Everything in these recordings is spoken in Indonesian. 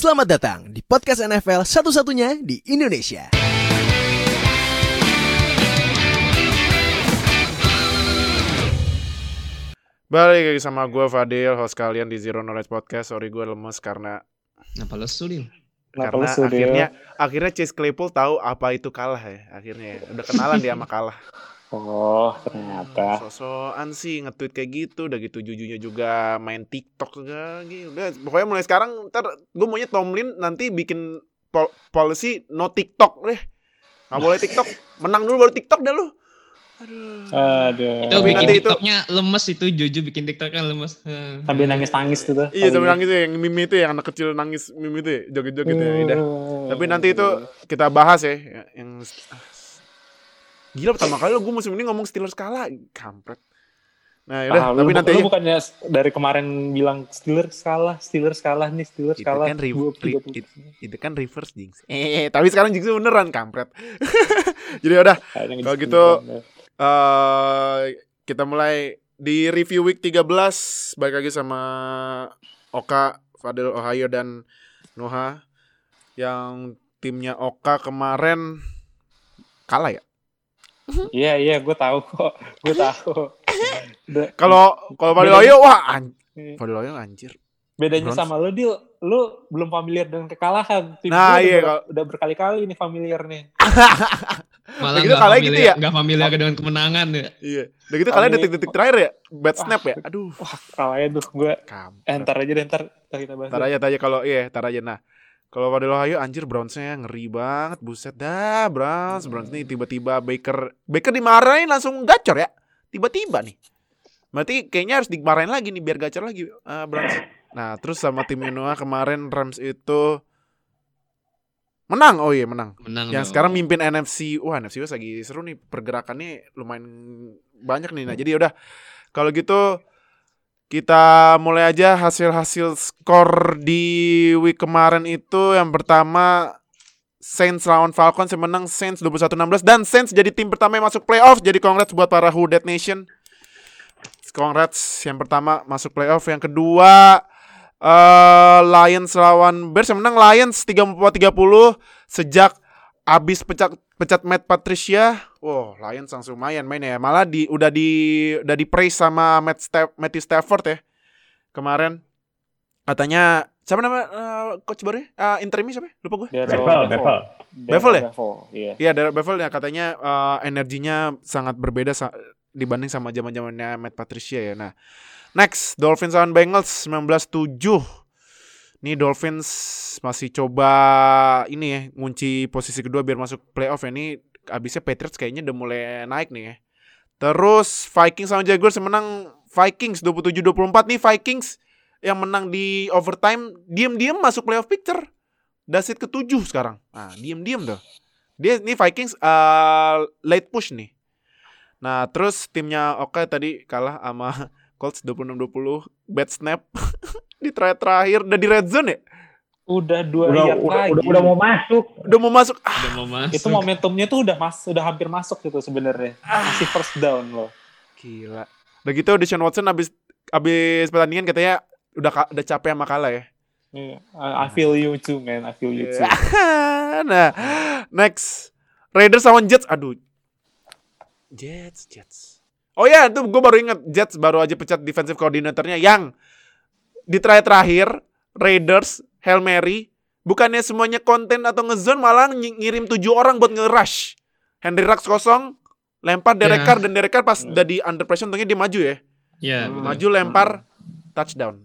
Selamat datang di podcast NFL satu-satunya di Indonesia. Balik lagi sama gue Fadil, host kalian di Zero Knowledge Podcast. Sorry gue lemes karena Kenapa lesu, Dil? Karena lesu, akhirnya akhirnya Chase Claypool tahu apa itu kalah ya. Akhirnya ya. udah kenalan dia sama kalah. Oh, ternyata. Sosokan sih nge-tweet kayak gitu, udah gitu jujunya juga main TikTok juga gitu. Udah, pokoknya mulai sekarang ntar gue maunya Tomlin nanti bikin pol- policy no TikTok deh. Gak boleh TikTok, menang dulu baru TikTok dah lu. Aduh. Aduh. Itu Tapi bikin nanti itu- TikToknya lemes itu, Jojo bikin TikToknya lemes. Eh. Sambil nangis-nangis tuh. Iya sambil nangis ya, yang meme itu ya, anak kecil nangis meme itu ya, joget-joget ya. Udah. Tapi nanti itu kita bahas ya ya, yang gila pertama kali gue musim ini ngomong Steelers kalah, kampret. Nah, yaudah, Ah, lu, tapi nanti lu bukannya dari kemarin bilang Steelers kalah, Steelers kalah nih, Steelers itu kalah. kan re- re- it- itu kan reverse jinx. Eh, tapi sekarang jinx beneran kampret. Jadi udah, Kalau gitu, eh kita mulai di review week 13 balik lagi sama Oka, Fadil Ohio dan Noha yang timnya Oka kemarin kalah ya. Iya, iya, gue tahu kok. Gue tahu. Kalau kalau Ohio wah an Fadil Ohio anjir. Bedanya Browns. sama lu, Dil. Lu belum familiar dengan kekalahan. Tim Nah, iya, udah, kalau- udah berkali-kali nih familiar nih. Malah Begitu nggak kalah familiar, gitu ya? nggak familiar dengan kemenangan ya. Iya. Udah gitu kalian Kali- detik-detik terakhir ya, bad snap ya. Aduh, Wah, kalahnya tuh gue. Eh, kampret. ntar aja deh, ntar, ntar kita bahas. Tar aja, tar aja kalau iya, tar aja. Nah, kalau Fadil Ohio anjir Browns-nya ngeri banget, buset dah Browns. Browns nih tiba-tiba Baker Baker dimarahin langsung gacor ya. Tiba-tiba nih. Berarti kayaknya harus dimarahin lagi nih biar gacor lagi eh, Browns. Nah, terus sama tim Noah kemarin Rams itu menang. Oh iya, menang. Menang Yang dong. sekarang mimpin NFC. Wah, NFC West lagi seru nih. Pergerakannya lumayan banyak nih. Nah, jadi udah kalau gitu kita mulai aja hasil-hasil skor di week kemarin itu yang pertama Saints lawan Falcons yang menang Saints 21-16 dan Saints jadi tim pertama yang masuk playoff. Jadi congrats buat para Who Dat Nation. Congrats yang pertama masuk playoff. Yang kedua eh Lions lawan Bears yang menang Lions 34-30 sejak abis pecat pecat Matt Patricia. Wow, Lions langsung lumayan main ya. Malah di udah di udah di praise sama Matt Staff, Matthew Stafford ya. Kemarin katanya siapa nama eh, coach barunya? Uh, interimnya siapa? ya? Lupa gue. Bevel, Bevel. Bevel ya? Iya. Iya, Darren Bevel ya katanya eh, energinya sangat berbeda sa- dibanding sama zaman-zamannya Matt Patricia ya. Nah, next Dolphins lawan Bengals 19-7. Nih Dolphins masih coba ini ya ngunci posisi kedua biar masuk playoff ya. Ini abisnya Patriots kayaknya udah mulai naik nih ya. Terus Vikings sama Jaguars yang menang Vikings 27-24 nih Vikings yang menang di overtime diem-diem masuk playoff picture. Dasit ketujuh sekarang. Nah, diem-diem tuh. Dia ini Vikings uh, late push nih. Nah, terus timnya Oke tadi kalah sama Colts 26-20 bad snap di terakhir terakhir udah di red zone ya. Udah dua Udah, yard udah, lagi. udah, udah mau masuk. Udah mau masuk. Ah, Udah mau masuk. itu momentumnya tuh udah mas udah hampir masuk gitu sebenarnya masih first down loh gila. Udah gitu Deshaun Watson abis abis pertandingan katanya udah udah capek sama kalah ya. Iya, I feel you too man I feel you too Iya. nah, next Raiders lawan Jets. Aduh. Jets, Jets. Oh ya, itu gue baru inget Jets baru aja pecat defensive coordinatornya yang di terakhir-terakhir Raiders Hail Mary bukannya semuanya konten atau ngezone malah ng- ngirim tujuh orang buat nge-rush. Henry Rux kosong, lempar Derek Ya. Carr dan Derek Carr pas udah di under pressure untungnya dia maju ya. Ya, Hmm. betul. Maju lempar touchdown.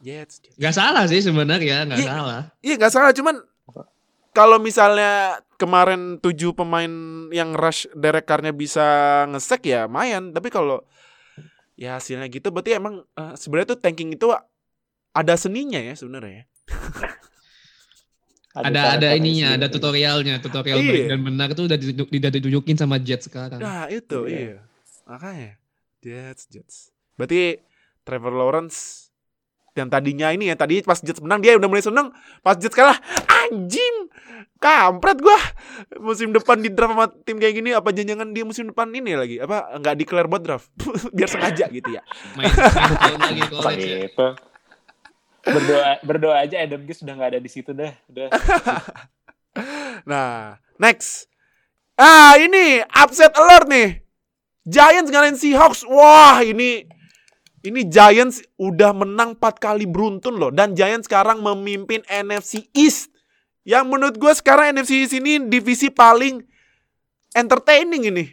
Jets, Jets. Gak salah sih sebenarnya, gak Iya. salah. Iya nggak salah cuman kalau misalnya kemarin tujuh pemain yang rush Derek Carr-nya bisa ngesek ya mayan tapi kalau ya hasilnya gitu berarti emang eh, sebenarnya tuh tanking itu ada seninya ya sebenarnya. Ada cara-cara ada ininya, ada tutorialnya, tutorial Iya. dan benar itu udah ditunjuk- udah ditunjukin sama Jet sekarang. Nah itu Iya. iya makanya Jets Jets. Berarti Trevor Lawrence yang tadinya ini ya tadi pas Jets menang dia udah mulai seneng pas Jets kalah anjing kampret gua musim depan di draft sama tim kayak gini apa jangan dia musim depan ini lagi apa nggak declare buat draft biar sengaja gitu ya Main main tahun lagi Masa college ya. Berdoa berdoa aja Adam Gase sudah nggak ada di situ dah. Udah. Nah, next. Ah, ini upset alert nih. Giants ngalahin Seahawks. Wah, ini ini Giants udah menang 4 kali beruntun loh dan Giants sekarang memimpin NFC East. Yang menurut gue sekarang NFC East ini divisi paling entertaining ini.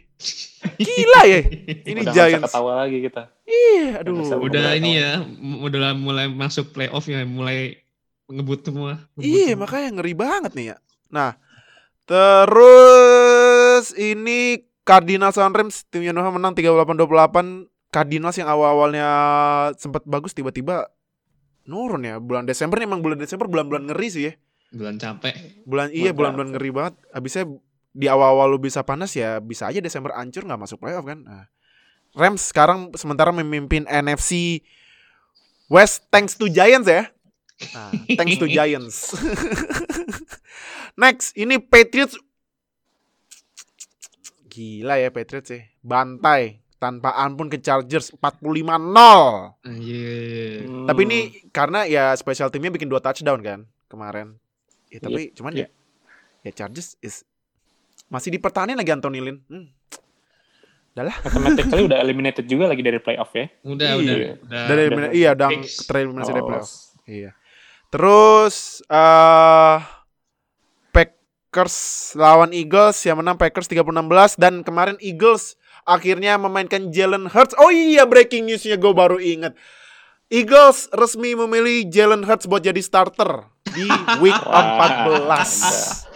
Gila ya. Ini udah Giants. ketawa lagi kita. Ih, aduh. Udah Udah Udah ini ya, udah mulai masuk playoff ya, mulai ngebut semua. Ngebut Iya, semua. makanya ngeri banget nih ya. Nah, terus ini Cardinals lawan Rams timnya Noah menang 38-28. Cardinals yang awal-awalnya sempat bagus tiba-tiba nurun ya. Bulan Desember nih emang bulan Desember bulan-bulan ngeri sih ya. Bulan capek. Bulan iya Bulan bulan-bulan ngeri banget. Habisnya di awal-awal lu bisa panas ya bisa aja Desember hancur nggak masuk playoff kan. Nah, Rams sekarang sementara memimpin NFC West thanks to Giants ya. Nah, thanks to Giants. Next, ini Patriots Gila ya Patriots sih. Bantai tanpa ampun ke Chargers 45-0. Anjir. Hmm. Tapi ini karena ya special timnya bikin dua touchdown kan kemarin. Ya, tapi cuman ya ya Chargers is masih dipertahanin lagi Anthony Lynn. Hmm. Mathematically udah eliminated juga lagi dari playoff ya. Udah, Iya. udah, udah. Dari udah iya udah tereliminasi dari Oh, playoff. Iya. Terus eh Packers lawan Eagles yang menang Packers 36-16 dan kemarin Eagles akhirnya memainkan Jalen Hurts. Oh iya breaking newsnya gue baru inget. Eagles resmi memilih Jalen Hurts buat jadi starter di week Wah, 14.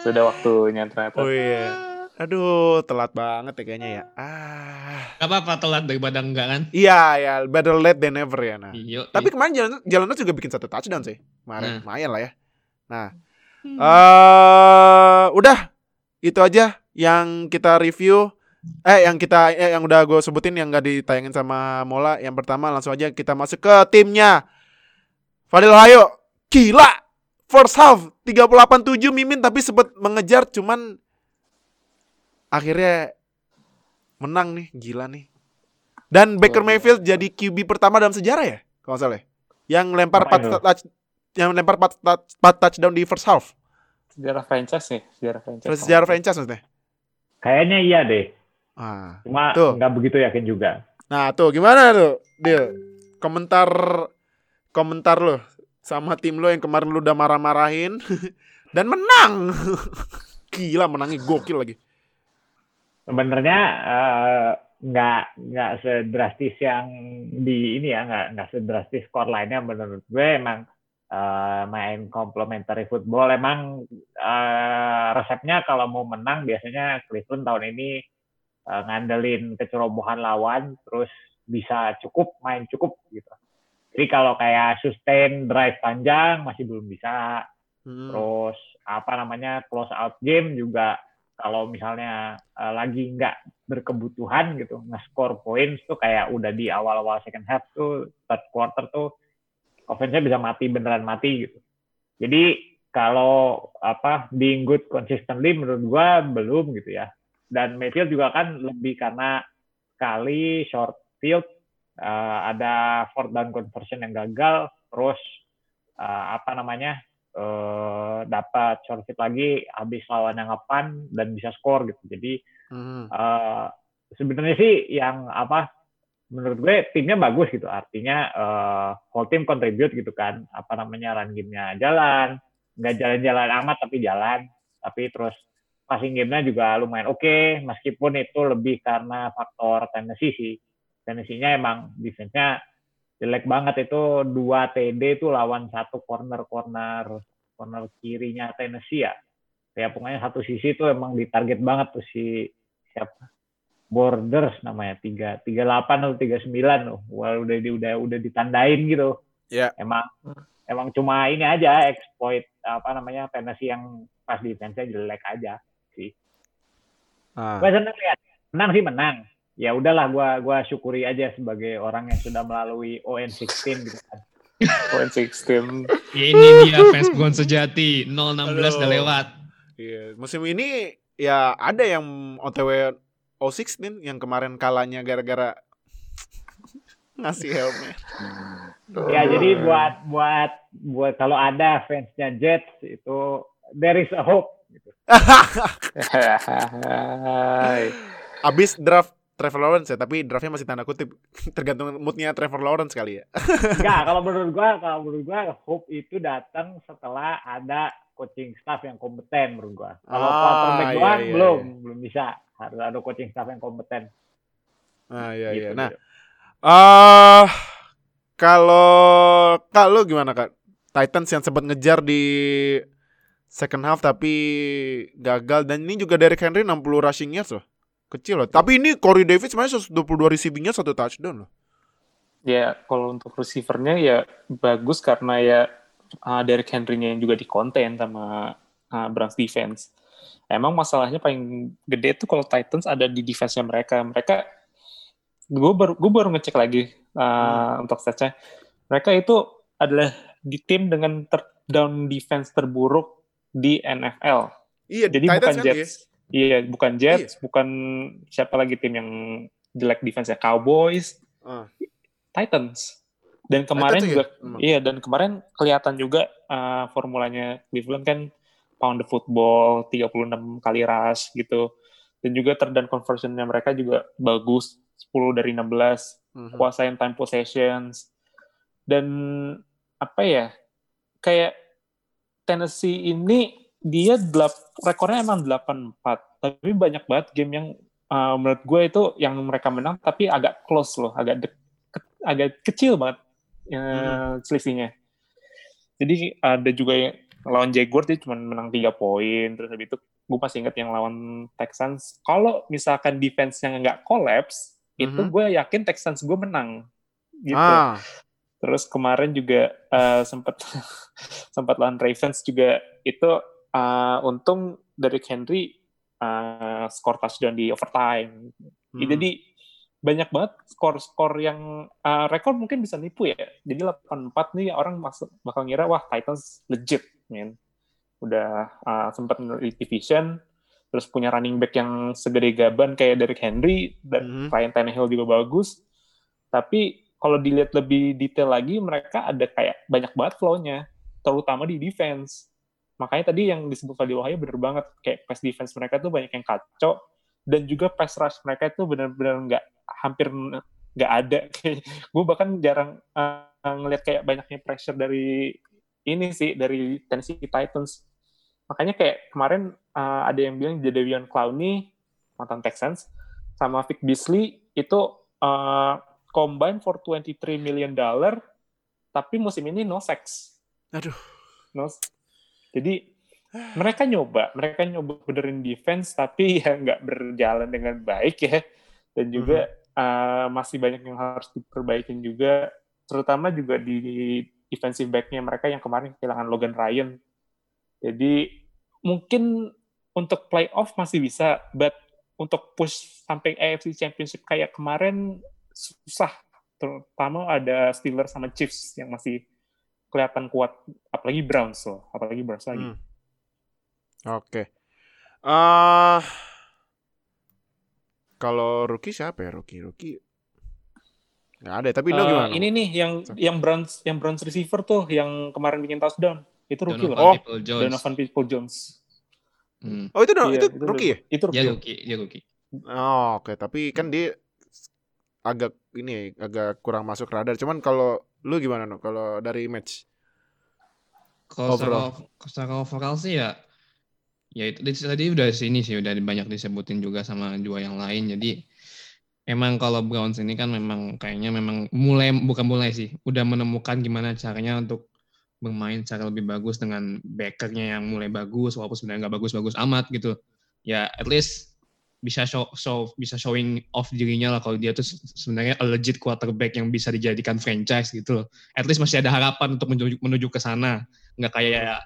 Sudah waktunya ternyata. Oh iya. Aduh, telat banget ya kayaknya ya. Ah. Gak apa-apa telat daripada enggak kan? Iya, ya, better late than never ya. Nah. Iya. Tapi kemarin Jalen, Jalen Hurts juga bikin satu touchdown sih. Kemarin Nah. lumayan lah ya. Nah, eh udah itu aja yang kita review. Eh yang kita eh, yang udah gue sebutin yang gak ditayangin sama Mola. Yang pertama langsung aja kita masuk ke timnya. Fadil Hayo, gila. First half 38-7 mimin tapi sempet mengejar cuman akhirnya menang nih, gila nih. Dan Baker. Mayfield jadi QB pertama dalam sejarah ya, kalau nggak salah. ya? Yang lempar Ngapain 4 lu? touch, yang lempar 4, touch, 4 touchdown di first half. Sejarah franchise nih, sejarah franchise. Sejarah franchise maksudnya. Kayaknya iya deh. Ah. Cuma Tuh. nggak begitu yakin juga. Nah, tuh gimana tuh? Deal. Komentar komentar lo sama tim lo yang kemarin lu udah marah-marahin dan menang. Gila menangnya gokil lagi. Sebenarnya eh, nggak nggak sedrastis yang di ini ya nggak nggak sedrastis skor lainnya menurut gue emang eh, main complementary football emang eh, resepnya kalau mau menang biasanya Cleveland tahun ini eh, ngandelin kecerobohan lawan terus bisa cukup main cukup gitu. Jadi kalau kayak sustain drive panjang masih belum bisa. Hmm. Terus apa namanya close out game juga kalau misalnya eh, lagi nggak berkebutuhan gitu nge-score points tuh kayak udah di awal-awal second half tuh third quarter tuh offense-nya bisa mati beneran mati gitu. Jadi kalau apa being good consistently menurut gua belum gitu ya. Dan Mayfield juga kan lebih karena kali short field eh, ada fourth down conversion yang gagal terus eh, apa namanya eh, dapat short lagi habis lawan yang ngepan dan bisa skor gitu. Jadi Hmm. eh, sebenarnya sih yang apa menurut gue timnya bagus gitu. Artinya eh, whole team contribute gitu kan. Apa namanya run game-nya jalan, nggak jalan-jalan amat tapi jalan. Tapi terus passing game-nya juga lumayan oke meskipun itu lebih karena faktor Tennessee sih. Tennessee-nya emang defense-nya jelek banget itu. Dua TD itu lawan satu corner corner corner kirinya Tennessee ya. Kayak pokoknya satu sisi itu emang ditarget banget tuh si siapa? Borders namanya tiga tiga delapan atau tiga sembilan loh Wah, udah di, udah udah ditandain gitu. Ya. emang emang cuma ini aja exploit apa namanya Tennessee yang pas defense-nya jelek aja sih. Ah. gue seneng lihat. Menang sih menang ya udahlah gua gua syukuri aja sebagai orang yang sudah melalui ON16 gitu kan Point 16. Ya ini dia fans bukan sejati. 016 udah lewat. Iya, musim ini ya ada yang OTW 016 yang kemarin kalahnya gara-gara ngasih helmet. Ya jadi buat buat buat kalau ada fansnya Jets itu there is a hope. Gitu. Abis draft Trevor Lawrence ya, tapi draftnya masih tanda kutip tergantung moodnya Trevor Lawrence kali ya. Enggak, kalau menurut gua kalau menurut gua hope itu datang setelah ada coaching staff yang kompeten menurut gua. Kalau Ah, quarterback iya, doang iya, belum belum bisa. Harus ada coaching staff yang kompeten. Ah iya iya. Gitu, Nah, gitu. ah kalau kalau gimana Kak? Titans yang sempat ngejar di second half tapi gagal dan ini juga Derrick Henry 60 rushing yards loh. Kecil loh. Tapi ini Corey Davis sebenarnya 122 receivingnya satu touchdown loh. Ya, kalau untuk receivernya ya bagus karena ya uh, Derrick Henry-nya yang juga di contain sama uh, Browns defense. Emang masalahnya paling gede tuh kalau Titans ada di defense-nya mereka. Mereka, gue baru gue baru ngecek lagi uh, untuk statsnya. Mereka itu adalah di tim dengan third down defense terburuk di NFL. Iya, Jadi Titans bukan kan Jets. Iya, bukan Jets, bukan siapa lagi tim yang jelek defense ya Cowboys, Ah. Titans. Dan kemarin Titans juga ya? Emang. iya dan kemarin kelihatan juga uh, formulanya Cleveland kan pound the football 36 kali rush gitu. Dan juga third down conversionnya mereka juga bagus 10 dari 16 Mhm. kuasain time possessions dan apa ya kayak Tennessee ini dia delap, rekornya emang 8-4 tapi banyak banget game yang uh, menurut gue itu yang mereka menang tapi agak close loh agak dek, ke- agak kecil banget uh, selisihnya. Jadi ada juga yang lawan Jaguars dia cuma menang 3 poin terus habis itu gue masih inget yang lawan Texans. Kalau misalkan defense yang nggak collapse itu Mhm. gue yakin Texans gue menang gitu. Ah, Terus kemarin juga eh, sempat sempat lawan Ravens juga itu eh, untung dari Henry eh, skor touchdown di overtime. hmm. Jadi banyak banget skor-skor yang eh, rekor mungkin bisa nipu ya. Jadi 8-4 nih orang masuk bakal ngira wah Titans legit, men. Udah eh, sempat di division terus punya running back yang segede gaban kayak Derrick Henry dan Mhm. Ryan Tannehill juga bagus. Tapi kalau dilihat lebih detail lagi, mereka ada kayak banyak banget flow-nya, terutama di defense. Makanya tadi yang disebut Fadil Wahyu bener banget, kayak pass defense mereka tuh banyak yang kacau, dan juga pass rush mereka itu bener-bener nggak hampir nggak ada. Gue bahkan jarang uh, ngelihat kayak banyaknya pressure dari ini sih dari Tennessee Titans. Makanya kayak kemarin uh, ada yang bilang Jadavion Clowney mantan Texans sama Vic Beasley itu uh, combine for 23 million dollar tapi musim ini no sex. Aduh. No. Jadi mereka nyoba, mereka nyoba benerin defense tapi ya nggak berjalan dengan baik ya. Dan juga uh, masih banyak yang harus diperbaikin juga, terutama juga di defensive back-nya mereka yang kemarin kehilangan Logan Ryan. Jadi mungkin untuk playoff masih bisa, but untuk push sampai AFC Championship kayak kemarin susah. Terutama ada Steelers sama Chiefs yang masih kelihatan kuat, apalagi Browns loh, apalagi Browns lagi. Hmm. Oke. Ah, kalau rookie siapa ya rookie? Rookie nggak ada. Tapi lo Eh, gimana? ini nih yang yang Browns yang Browns receiver tuh yang kemarin bikin touchdown. Itu rookie Donovan loh. Oh, People Jones. Donovan People-Jones. Hmm. Oh itu dong, Iya, itu rookie ya? Itu rookie. rookie, dia rookie. Oh, oke. Tapi kan dia agak ini agak kurang masuk radar. Cuman kalau lu gimana no? Kalau dari match? Kalau secara, Overall. secara overall sih ya, ya itu di- tadi udah sini sih udah banyak disebutin juga sama dua yang lain. Jadi emang kalau Browns ini kan memang kayaknya memang mulai bukan mulai sih, udah menemukan gimana caranya untuk bermain secara lebih bagus dengan backernya yang mulai bagus, walaupun sebenarnya nggak bagus-bagus amat gitu. Ya at least bisa show, show bisa showing off dirinya lah kalau dia tuh se- sebenarnya a legit quarterback yang bisa dijadikan franchise gitu loh. At least masih ada harapan untuk menuju, menuju ke sana nggak kayak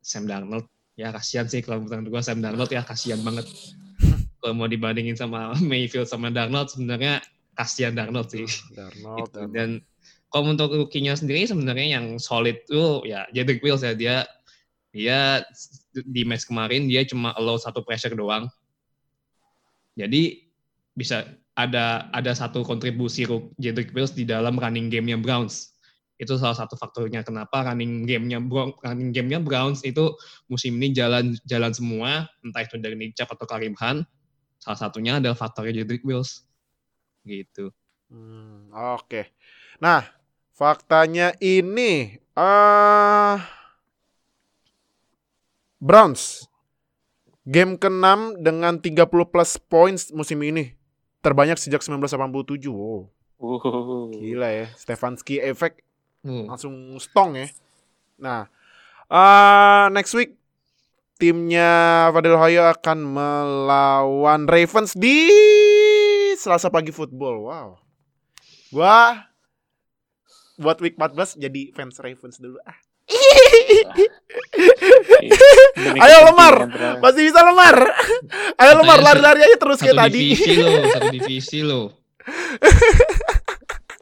Sam Darnold ya kasihan sih kalau menurut gue Sam Darnold ya kasihan banget kalau mau dibandingin sama Mayfield sama Darnold sebenarnya kasihan Darnold sih Darnold, Gitu. Darnold. dan kalau untuk rookie-nya sendiri sebenarnya yang solid tuh ya Jedrick Wills ya dia dia di match kemarin dia cuma allow satu pressure doang jadi bisa ada ada satu kontribusi Jedrick Wills di dalam running game-nya Browns. Itu salah satu faktornya kenapa running game-nya running game-nya Browns itu musim ini jalan jalan semua, entah itu dari Nick Chubb atau Karim Hunt. Salah satunya adalah faktornya Jedrick Wills. Gitu. Hmm, Oke. Nah, faktanya ini ah Browns game ke-6 dengan 30 plus points musim ini. Terbanyak sejak 1987. Wow, Uh. gila ya. Stefanski efek Uh, langsung stong ya. Nah, eh next week timnya Fadil Hoyo akan melawan Ravens di Selasa pagi football. Wow. Gua buat week 14 jadi fans Ravens dulu ah. Ayo, Lemar. Masih bisa lemar. Ayo lemar lari-lari aja terus kayak tadi. divisi loh, satu divisi loh.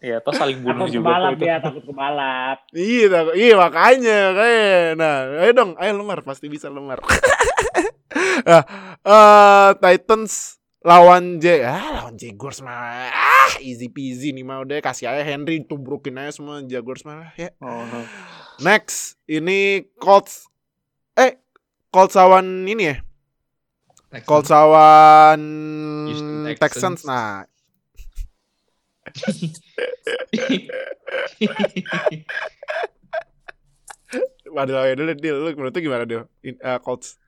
Iya, toh saling bunuh Takut juga kebalap ya, takut kebalap. Iya, tak- iya makanya kayak. Nah, ayo dong, ayo lemar pasti bisa lemar. nah, eh, Titans lawan J, ah lawan Jaguars mah, ah easy peasy nih mau deh kasih aja Henry tubrukin aja semua Jaguars mah ya. Oh, no. Next, ini Colts, eh Colts lawan ini ya, Texans. Colts lawan Texans. Texans. Nah, waduh ayo dulu deal, lu menurut gimana deal? In- eh, Colts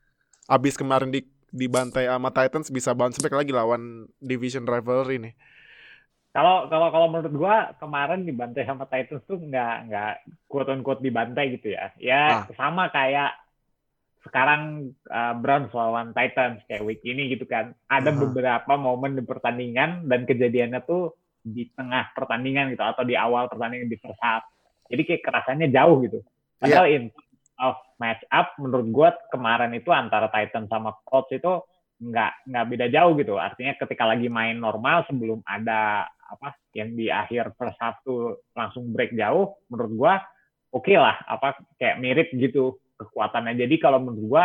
abis kemarin di dibantai sama Titans bisa bounce back lagi lawan division rivalry nih. Kalau kalau kalau menurut gua kemarin dibantai sama Titans tuh nggak nggak quote on quote dibantai gitu ya. Ya Ah. sama kayak sekarang uh, Browns lawan Titans kayak week ini gitu kan. Ada Aha. beberapa momen di pertandingan dan kejadiannya tuh di tengah pertandingan gitu atau di awal pertandingan di first half. Jadi kayak kerasannya jauh gitu. Padahal in of match up menurut gua kemarin itu antara Titans sama Colts itu nggak nggak beda jauh gitu. Artinya ketika lagi main normal sebelum ada apa yang di akhir half tuh langsung break jauh, menurut gua oke lah apa kayak mirip gitu kekuatannya. Jadi kalau menurut gua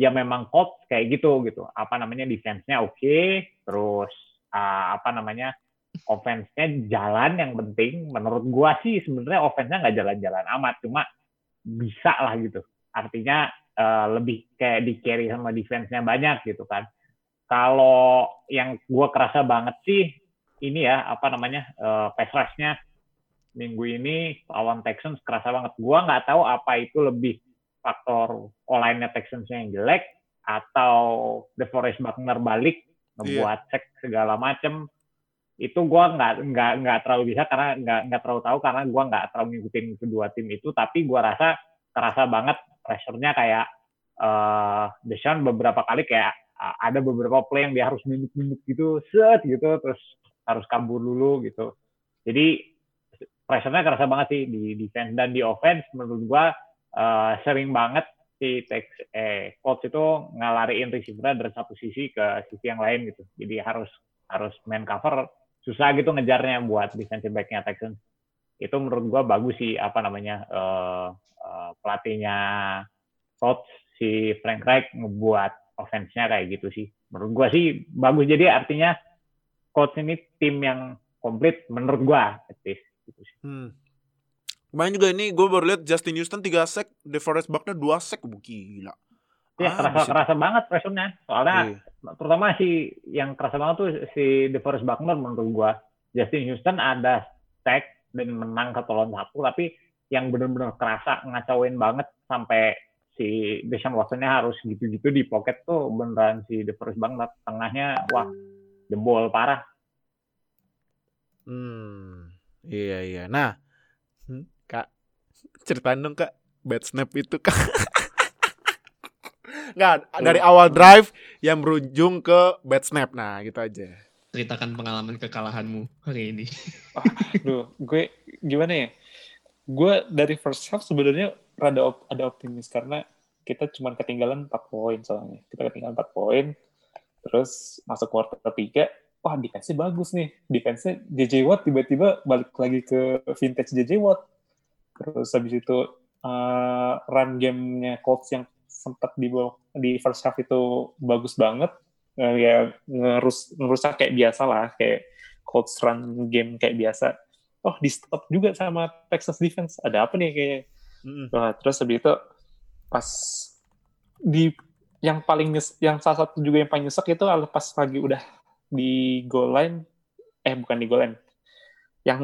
ya memang Colts kayak gitu gitu. Apa namanya defense-nya oke, terus ah, apa namanya offense-nya jalan yang penting. Menurut gua sih sebenarnya offense-nya nggak jalan-jalan amat, cuma bisa lah gitu. Artinya eh, lebih kayak di carry sama defense-nya banyak gitu kan. Kalau yang gua kerasa banget sih ini ya apa namanya eh, pass rush-nya minggu ini lawan Texans kerasa banget. Gua nggak tahu apa itu lebih faktor online-nya Texans yang jelek atau DeForest Buckner balik ngebuat cek segala macem. Itu gua nggak nggak nggak terlalu bisa karena nggak nggak terlalu tahu karena gua nggak terlalu ngikutin kedua tim itu. Tapi gua rasa terasa banget pressure-nya kayak eh Deshaun beberapa kali kayak uh, ada beberapa play yang dia harus minut-minut gitu set gitu terus harus kabur dulu gitu. Jadi pressure-nya kerasa banget sih di defense. Dan di offense menurut gua eh, sering banget si Tex eh coach itu ngalariin receiver dari satu sisi ke sisi yang lain gitu. Jadi harus harus main cover. Susah gitu ngejarnya buat defensive back-nya Texans. Itu menurut gua bagus sih apa namanya eh, eh, pelatihnya coach si Frank Reich ngebuat offense-nya kayak gitu sih. Menurut gua sih bagus. Jadi artinya coach ini tim yang komplit menurut gua gitu sih. Hmm. Kemarin juga ini gue baru lihat Justin Houston 3 sack, DeForest Buckner 2 sack, Bu, gila. Ya, Ah, kerasa bisa- kerasa banget pressure-nya. Soalnya Iya. terutama si yang kerasa banget tuh si DeForest Buckner menurut gua. Justin Houston ada sack dan menang satu lawan satu, tapi yang benar-benar kerasa ngacauin banget sampai si Deshaun Watson-nya harus gitu-gitu di pocket tuh beneran si DeForest Buckner tengahnya wah jebol parah. Hmm. Iya iya. Nah, hmm, Kak, ceritain dong Kak, bad snap itu Kak. Nggak, dari awal drive yang berujung ke bad snap. Nah, gitu aja. Ceritakan pengalaman kekalahanmu hari ini. Duh, gue gimana ya? Gue dari first half sebenarnya rada op- ada optimis karena kita cuma ketinggalan 4 poin soalnya. Kita ketinggalan 4 poin. Terus masuk quarter ketiga, wah defense-nya bagus nih. Defense-nya JJ Watt tiba-tiba balik lagi ke vintage JJ Watt. Terus habis itu uh, run game-nya Colts yang sempat di di first half itu bagus banget. Eh, ya ngerus ngerusak kayak biasa lah kayak Colts run game kayak biasa oh di stop juga sama Texas defense ada apa nih kayak Mm-mm. Nah, terus habis itu pas di yang paling nyes, yang salah satu juga yang paling nyesek itu pas lagi udah di goal line eh bukan di goal line. Yang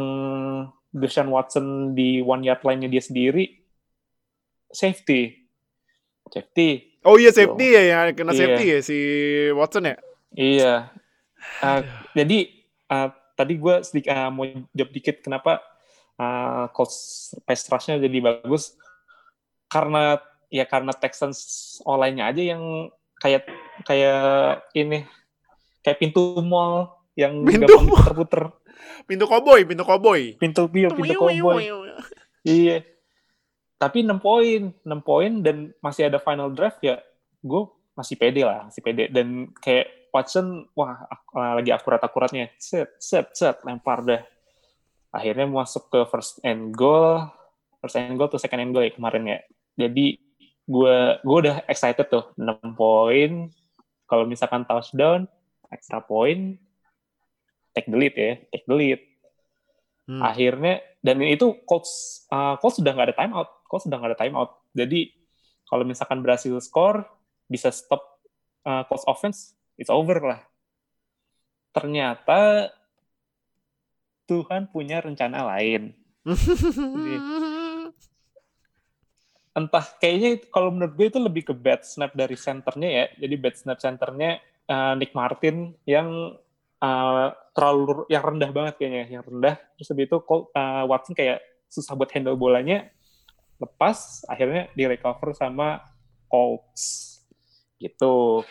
Deshaun Watson di one yard line-nya dia sendiri safety. Safety. Oh iya safety ya yang kena Iya. safety ya si Watson ya. iya. Uh, jadi uh, tadi gue sedikit uh, mau jawab dikit kenapa uh, Colts pass rush-nya jadi bagus. Karena ya karena Texans online-nya aja yang kayak kayak ini kayak pintu mall yang Pintu puter-puter. Pintu koboi, pintu koboi. pintu bio pintu cowboy iya. Tapi 6 poin 6 poin dan masih ada final drive ya gue masih pede lah masih pede. Dan kayak Watson wah uh, lagi akurat akuratnya set set set lempar dah akhirnya masuk ke first and goal first and goal tuh second and goal ya kemarin ya. Jadi gue gue udah excited tuh 6 poin. Kalau misalkan touchdown extra point take the lead ya take the lead. Hmm. akhirnya dan itu coach uh, coach sudah nggak ada timeout coach sudah nggak ada timeout. Jadi kalau misalkan berhasil skor bisa stop uh, coach offense it's over lah. Ternyata Tuhan punya rencana lain entah kayaknya kalau menurut gue itu lebih ke bad snap dari centernya ya. Jadi bad snap centernya uh, Nick Martin yang uh, terlalu yang rendah banget kayaknya yang rendah terus habis itu uh, Watson kayak susah buat handle bolanya. Lepas akhirnya di recover sama Colts. Gitu.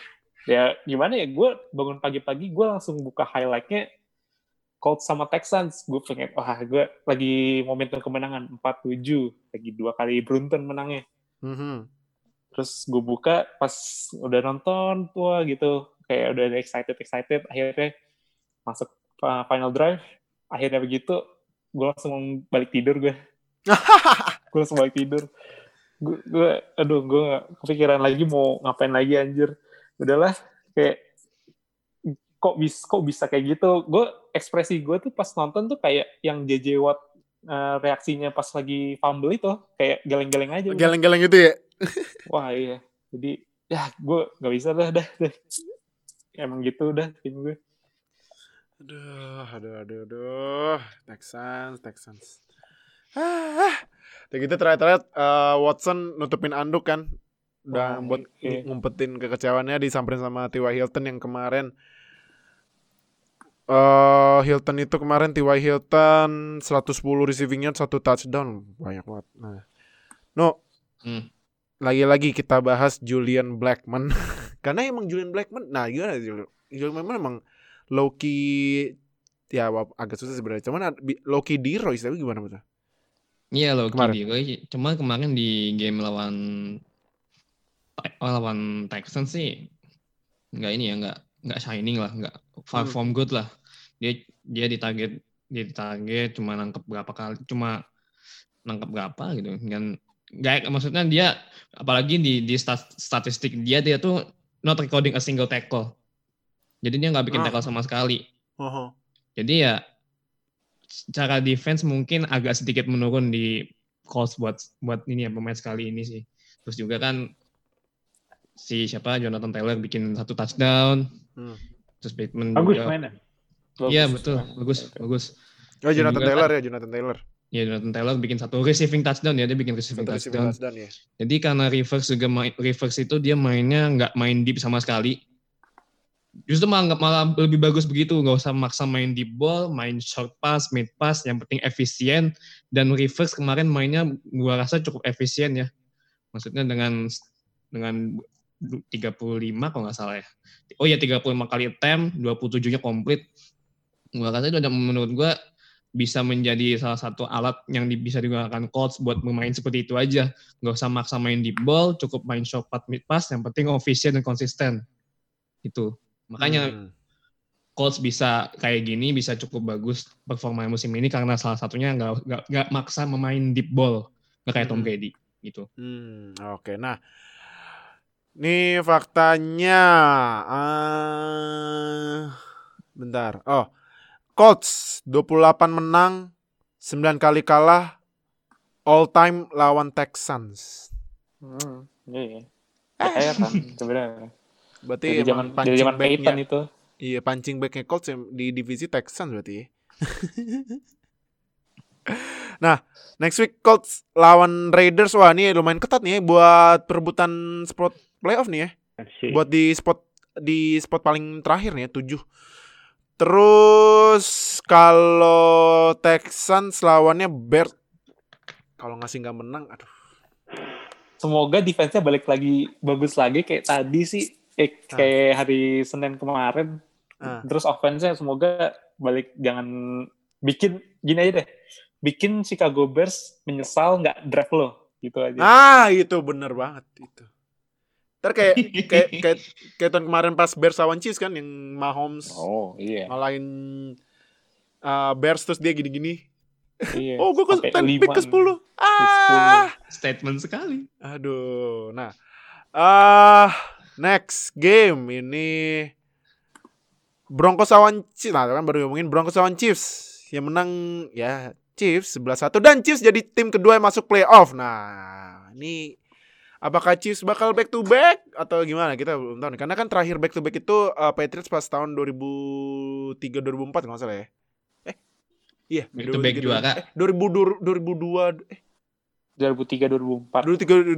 Ya gimana ya gue bangun pagi-pagi gue langsung buka highlightnya Colts sama Texans. Gue pengen wah gue lagi momentum kemenangan. 4-7 lagi dua kali beruntun menangnya. Mhm. terus gue buka pas udah nonton tua gitu. Kayak udah excited excited. Akhirnya masuk uh, final drive. Akhirnya begitu gue langsung balik tidur gue gue langsung balik tidur. Gue gue aduh gue gak kepikiran lagi mau ngapain lagi anjir. Udahlah kayak kok bisa kok bisa kayak gitu gue ekspresi gue tuh pas nonton tuh kayak yang JJ Watt uh, reaksinya pas lagi fumble itu kayak geleng-geleng aja. Geleng-geleng itu ya. Wah iya. Jadi ya gue nggak bisa dah dah. dah. Emang gitu udah tim gue. Aduh, aduh, aduh, aduh. Texans, Texans. Ah, udah gitu terakhir-terakhir eh, Watson nutupin anduk kan. Udah Oh, buat iya. ngumpetin kekecewaannya disamperin sama T.Y. Hilton yang kemarin eh Hilton itu kemarin T.Y. Hilton 110 receiving yard, satu touchdown. Banyak banget. Nah. No, Hmm. lagi-lagi kita bahas Julian Blackman. Karena emang Julian Blackman, nah gimana Julian? Julian Blackman emang low key ya agak susah sebenarnya. Cuman low key di Royce tapi gimana betul? Iya loh Kemarin. kemarin. Cuma kemarin di game lawan oh, lawan Texans sih nggak ini ya nggak nggak shining lah nggak far Hmm. from good lah. Dia dia ditarget dia ditarget cuma nangkep berapa kali cuma nangkep berapa gitu kan nggak maksudnya dia apalagi di di stat- statistik dia dia tuh not recording a single tackle. Jadi dia nggak bikin Ah. tackle sama sekali. Jadi ya secara defense mungkin agak sedikit menurun di Colts buat buat ini ya pemain sekali ini sih. Terus juga kan si siapa Jonathan Taylor bikin satu touchdown. Hmm. Terus Bateman Bagus juga. mainnya. Iya betul, bagus, bagus. Oh, Jonathan juga Taylor ya, Jonathan Taylor. Ya Jonathan Taylor bikin satu receiving touchdown ya dia bikin receiving Satu receiving touchdown. touchdown ya. Jadi karena Rivers juga main, Rivers itu dia mainnya nggak main deep sama sekali. Justru malah, malah lebih bagus begitu, nggak usah maksa main deep ball, main short pass, mid pass, yang penting efisien. Dan Rivers kemarin mainnya gua rasa cukup efisien ya. Maksudnya dengan dengan 35 kalau nggak salah ya. Oh ya 35 kali attempt, 27-nya komplit. Gua rasa itu udah menurut gua bisa menjadi salah satu alat yang bisa digunakan coach buat bermain seperti itu aja nggak usah maksa main di ball, cukup main short pass mid pass, yang penting efisien dan konsisten. Itu. Makanya Hmm. Colts bisa kayak gini, bisa cukup bagus performa musim ini karena salah satunya nggak nggak nggak maksa memain deep ball, nggak kayak Tom Hmm. Brady gitu. Hmm, oke. Nah, Nih faktanya. eh bentar. Oh. Colts 28 menang, 9 kali kalah. All time lawan Texans. Hmm, iya. Ya, heran sebenarnya. Berarti Dari zaman dari zaman pancing Peyton backnya- itu. Iya, pancing backnya Colts di divisi Texans berarti. nah, next week Colts lawan Raiders. Wah, ini lumayan ketat nih ya buat perebutan spot playoff nih ya. Buat di spot di spot paling terakhir nih ya, 7. Terus kalau Texans lawannya Bears kalau ngasih nggak menang, aduh. Semoga defense-nya balik lagi bagus lagi kayak tadi sih. Eh, kayak hari Senin kemarin. Ah. Terus offense-nya semoga balik jangan bikin gini aja deh. Bikin Chicago Bears menyesal nggak draft lo gitu aja. Ah, itu bener banget itu. Ntar kayak kayak kayak kayak tahun kemarin pas Bears lawan Chiefs kan yang Mahomes Oh iya. ngalahin uh, Bears terus dia gini-gini. iya. Oh, gue ke 10 pick ke nih. 10. Ah. Statement sekali. Aduh. Nah. ah next game ini Broncos lawan Chiefs. Nah, kan baru ngomongin Broncos lawan Chiefs. Yang menang ya Chiefs 11-1 dan Chiefs jadi tim kedua yang masuk playoff. Nah, ini apakah Chiefs bakal back to back atau gimana? Kita belum tahu nih. Karena kan terakhir back to back itu uh, Patriots pas tahun 2003 2004 kalau nggak salah ya. Eh. Iya, Back to back 2003, juara. Eh, 2002 2002 eh 2003 2004.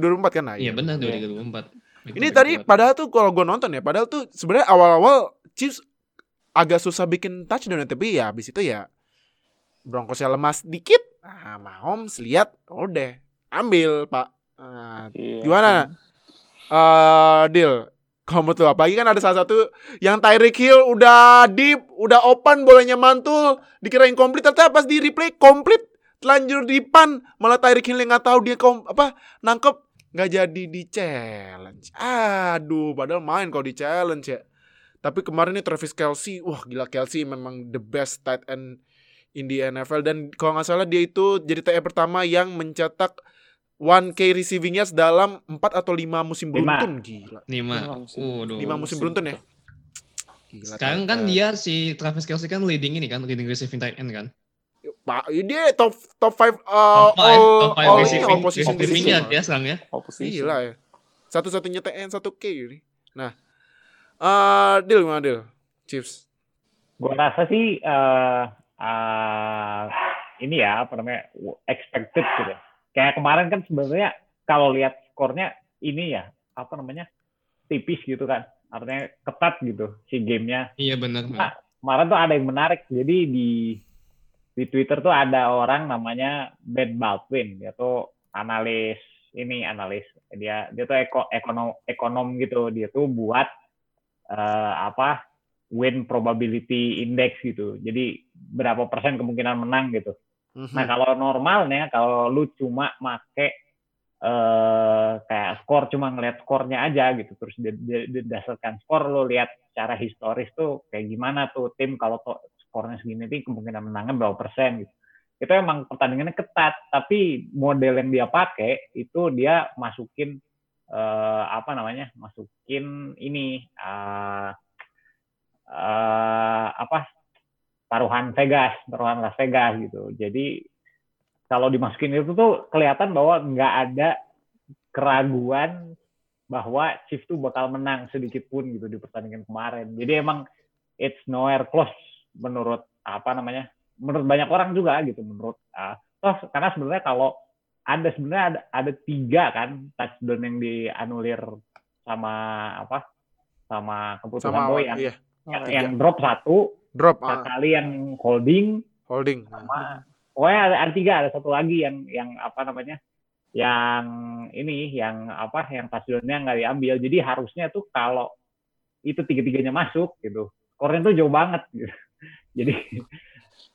2003 2004 kan nah. Iya benar Iya. 2024. Ini tadi padahal tuh kalau gue nonton ya, padahal tuh sebenarnya awal-awal Chiefs agak susah bikin touchdown ya, tapi ya habis itu ya Broncosnya lemas dikit. Nah, Mahomes lihat, udah ambil pak. Nah, Iya. gimana? Eh, deal. Kalau menurut lu, apalagi kan ada salah satu yang Tyreek Hill udah deep, udah open, bolanya mantul, dikirain komplit, ternyata pas di replay komplit, telanjur di pan, malah Tyreek Hill yang nggak tahu dia kom apa nangkep nggak jadi di challenge. Aduh, padahal main kalau di challenge ya. Tapi kemarin ini Travis Kelsey, wah gila Kelsey memang the best tight end in the NFL dan kalau nggak salah dia itu jadi TE pertama yang mencetak 1K receiving yards dalam 4 atau 5 musim Lima. beruntun gila. Lima. Lima musim. Waduh. 5 musim beruntun ya. Gila, Sekarang kan ternyata. dia si Travis Kelsey kan leading ini kan, leading receiving tight end kan. Pak, dia top top 5 uh, Top five, all top five all receiving, all position receiving receiving. yard ya sekarang ya. Opposition. Gila ya. Satu-satunya TN 1K ini. Nah, eh deal gimana deal? Chiefs. Gua rasa sih eh eh, ini ya apa namanya expected gitu. Kayak kemarin kan sebenarnya kalau lihat skornya ini ya apa namanya tipis gitu kan. Artinya ketat gitu si gamenya. Iya benar. Nah, kemarin tuh ada yang menarik. Jadi di di Twitter tuh ada orang namanya Ben Baldwin, dia tuh analis ini analis dia dia tuh eko, ekonom ekonom gitu dia tuh buat eh, apa win probability index gitu jadi berapa persen kemungkinan menang gitu Mhm. nah kalau normalnya kalau lu cuma make eh kayak skor cuma ngeliat skornya aja gitu terus di- di- didasarkan skor lu lihat secara historis tuh kayak gimana tuh tim kalau skornya segini nih kemungkinan menangnya berapa persen gitu itu emang pertandingannya ketat tapi model yang dia pakai itu dia masukin eh, apa namanya masukin ini eh, eh, apa taruhan Vegas taruhan Las Vegas gitu jadi kalau dimasukin itu tuh kelihatan bahwa nggak ada keraguan bahwa Chiefs tuh bakal menang sedikit pun gitu di pertandingan kemarin. Jadi emang it's nowhere close menurut apa namanya? Menurut banyak orang juga gitu menurut uh, toh karena sebenarnya kalau ada sebenarnya ada, ada tiga kan touchdown yang dianulir sama apa sama keputusan Sama boy yang, iya, yang, yang drop satu drop ah, sekali yang holding holding. sama pokoknya ada, ada tiga ada satu lagi yang yang apa namanya yang ini yang apa yang touchdownnya nggak diambil jadi harusnya tuh kalau itu tiga tiganya masuk gitu skornya tuh jauh banget gitu. jadi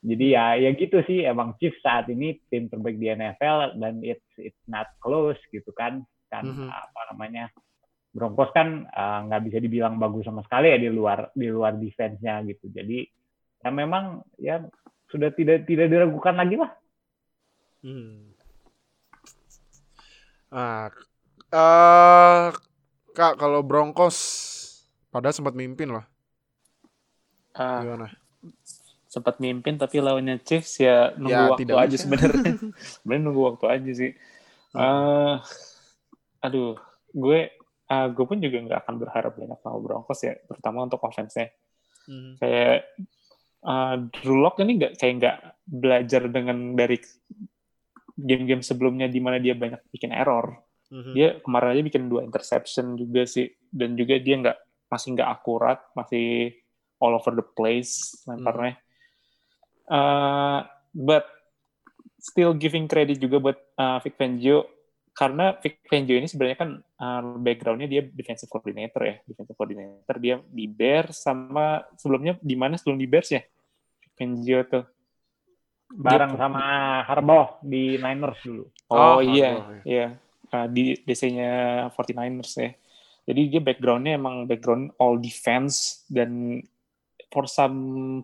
jadi ya ya gitu sih emang Chiefs saat ini tim terbaik di NFL dan it's it's not close gitu kan kan Mhm. apa namanya Broncos kan nggak bisa dibilang bagus sama sekali ya di luar di luar defense-nya gitu jadi ya memang ya sudah tidak tidak diragukan lagi lah Hmm. Ah, eh Kak kalau Broncos padahal sempat mimpin loh. Ah, Gimana? sempat mimpin tapi lawannya Chiefs ya nunggu Ya, waktu tidak aja sebenarnya. sebenarnya nunggu waktu aja sih. eh aduh, gue ah, gue pun juga nggak akan berharap banyak sama Broncos ya, terutama untuk offense-nya. Hmm. Kayak uh, Drew Lock ini nggak kayak nggak belajar dengan dari game-game sebelumnya di mana dia banyak bikin error. Mhm. Dia kemarin aja bikin dua interception juga sih, dan juga dia nggak masih nggak akurat, masih all over the place lemparnya. Uh, but still giving credit juga buat uh, Vic Fangio karena Vic Fangio ini sebenarnya kan uh, backgroundnya dia defensive coordinator ya, defensive coordinator dia di Bears sama sebelumnya di mana sebelum di Bears ya? Vic Fangio tuh. Bareng Dia- sama Harbaugh di Niners dulu. Oh, Oh, iya, Harbaugh, iya. Uh, di DC-nya 49ers ya. Jadi dia backgroundnya emang background all defense dan for some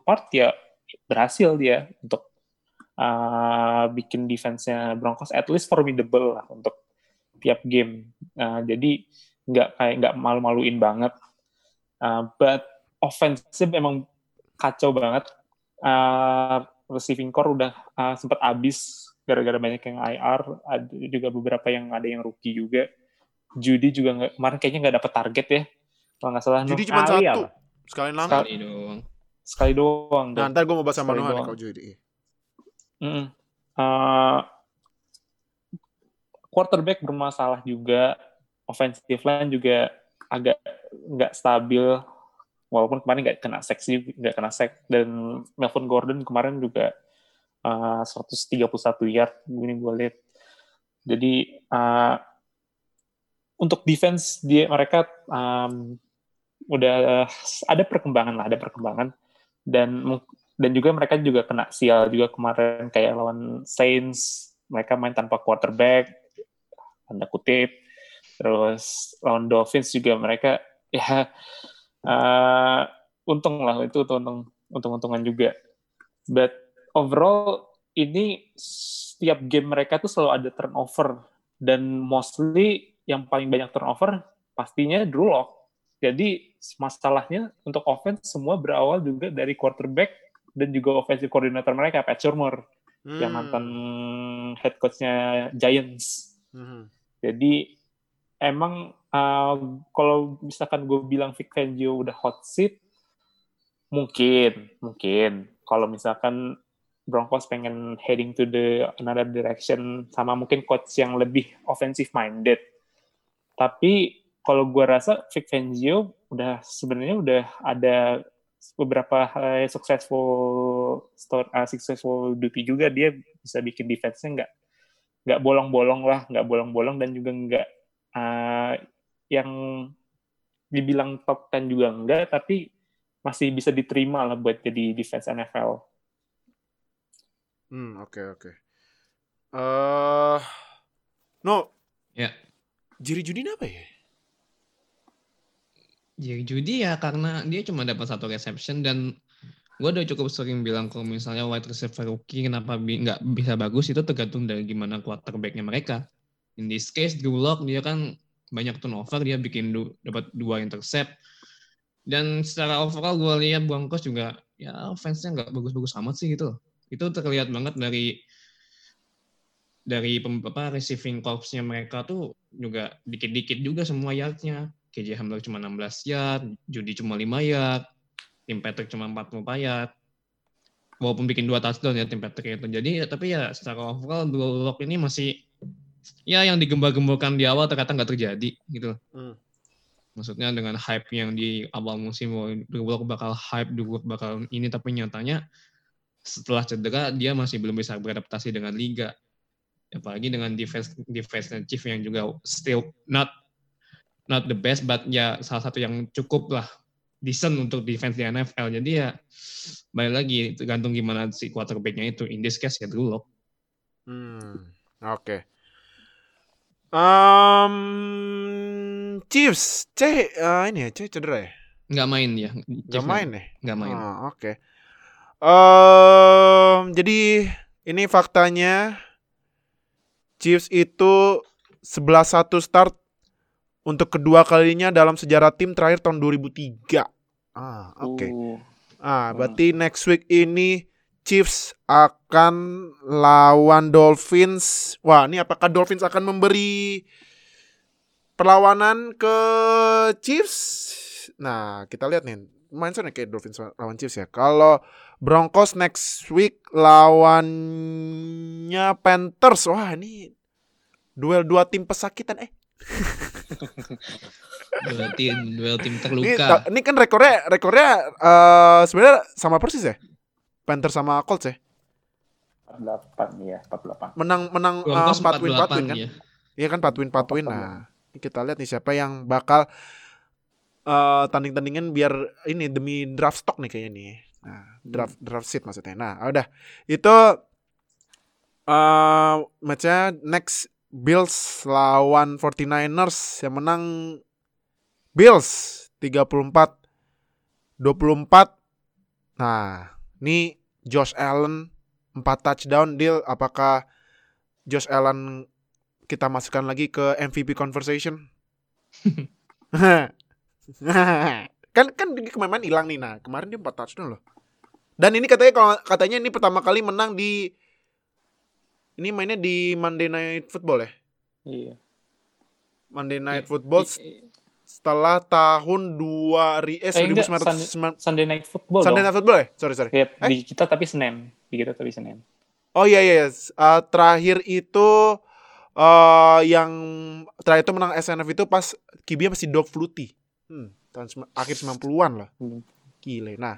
part ya berhasil dia untuk uh, bikin defense-nya Broncos at least formidable lah untuk tiap game. Uh, jadi nggak kayak nggak malu-maluin banget. Uh, but offensive emang kacau banget. Uh, receiving core udah uh, sempat habis gara-gara banyak yang IR, ada juga beberapa yang ada yang rookie juga. Judy juga nggak kemarin kayaknya nggak dapet target ya, kalau nggak salah. Jadi Nuh. cuma Sekali satu. Sekali nangkap. Sekali. Doang. sekali doang. Nah, ntar gue mau bahas sama Sekali Noah nih doang. kalau Judy. Mm-mm. Uh, quarterback bermasalah juga, offensive line juga agak nggak stabil, walaupun kemarin nggak kena sack sih, nggak kena sack. Dan Melvin Gordon kemarin juga uh, 131 yard, ini gue lihat. Jadi uh, untuk defense dia mereka um, udah ada perkembangan lah, ada perkembangan dan dan juga mereka juga kena sial juga kemarin kayak lawan Saints. Mereka main tanpa quarterback tanda kutip. Terus lawan Dolphins juga mereka ya eh, untung lah itu untung untung-untungan juga. But overall ini setiap game mereka tuh selalu ada turnover. Dan mostly yang paling banyak turnover pastinya Drew Lock. Jadi masalahnya untuk offense semua berawal juga dari quarterback dan juga offensive coordinator mereka Pat Shurmur yang Hmm. mantan head coachnya Giants. Mhm. Jadi emang uh, kalau misalkan gue bilang Vic Fangio udah hot seat, mungkin, mungkin. Kalau misalkan Broncos pengen heading to the another direction sama mungkin coach yang lebih offensive minded. Tapi kalau gue rasa Vic Fangio udah sebenarnya udah ada beberapa uh, successful store, uh, successful duty juga dia bisa bikin defense-nya nggak nggak bolong-bolong lah, nggak bolong-bolong dan juga nggak uh, yang dibilang top 10 juga enggak, tapi masih bisa diterima lah buat jadi defense NFL. Hmm, oke oke. Eh, no. Ya. Jiri Judi ini apa ya? Jerry Judy ya karena dia cuma dapat satu reception dan gue udah cukup sering bilang kalau misalnya wide receiver rookie kenapa bi- nggak bisa bagus itu tergantung dari gimana quarterbacknya mereka. In this case Drew Lock dia kan banyak turnover dia bikin du- dapat dua intercept dan secara overall gue lihat Broncos juga ya offense-nya nggak bagus-bagus amat sih gitu. Itu terlihat banget dari dari apa, receiving corps-nya mereka tuh juga dikit-dikit juga semua yardnya. KJ Hamler cuma 16 yard, Judy cuma 5 yard, Tim Patrick cuma 40 yard. Walaupun bikin dua touchdown ya Tim Patrick itu. Jadi ya, tapi ya secara overall Drew Lock ini masih ya yang digembar-gemborkan di awal ternyata nggak terjadi gitu. Hmm. Maksudnya dengan hype yang di awal musim Drew Lock bakal hype, Drew Lock bakal ini tapi nyatanya setelah cedera dia masih belum bisa beradaptasi dengan liga. Apalagi dengan defense defense Chief yang juga still not not the best but ya salah satu yang cukup lah decent untuk defense di NFL. Jadi ya balik lagi tergantung gimana si quarterback-nya itu. In this case ya Drew Lock. Hmm, oke. Um, Chiefs, C eh, ini ya, C cedera ya? Nggak main dia. Gak main ya? Nggak main. Ah, oke. Em, jadi ini faktanya Chiefs itu 11-1 start untuk kedua kalinya dalam sejarah tim terakhir tahun 2003. Ah, oke. Uh, Ah, berarti next week ini Chiefs akan lawan Dolphins. Wah, ini apakah Dolphins akan memberi perlawanan ke Chiefs? Nah, kita lihat nih. Main sana kayak Dolphins lawan Chiefs ya. Kalau Broncos next week lawannya Panthers. Wah, ini duel dua tim pesakitan eh. Duel tim, duel tim Ini, terluka. ini kan rekornya rekornya eh sebenarnya sama persis ya. Panthers sama Colts ya. 48 ya, 48. Menang menang 4 win 4 win 48 kan. ya. Iya kan 4 win 4 win. 48. Nah, ini kita lihat nih siapa yang bakal eh tanding-tandingan biar ini demi draft stock nih kayaknya nih. Nah, draft draft seat maksudnya. Nah, udah. Itu eh matchnya next Bills lawan 49ers yang menang Bills 34 24. Nah, ini Josh Allen 4 touchdown deal apakah Josh Allen kita masukkan lagi ke MVP conversation? kan kan kemarin hilang nih nah kemarin dia 4 touchdown loh dan ini katanya kalau katanya ini pertama kali menang di ini mainnya di Monday Night Football ya Iya. Monday Night Football I- i- setelah tahun 2 eh, Eh, enggak, 1999 Sunday Night Football Sunday dong. Night Football ya sorry sorry Ya, Eh? di kita tapi Senin. Di kita tapi Senin. Oh iya iya, iya. Uh, terakhir itu uh, yang terakhir itu menang SNF itu pas QB masih Doug Flutie. Hmm, tahun akhir 90-an lah. Hmm. Gile. Nah,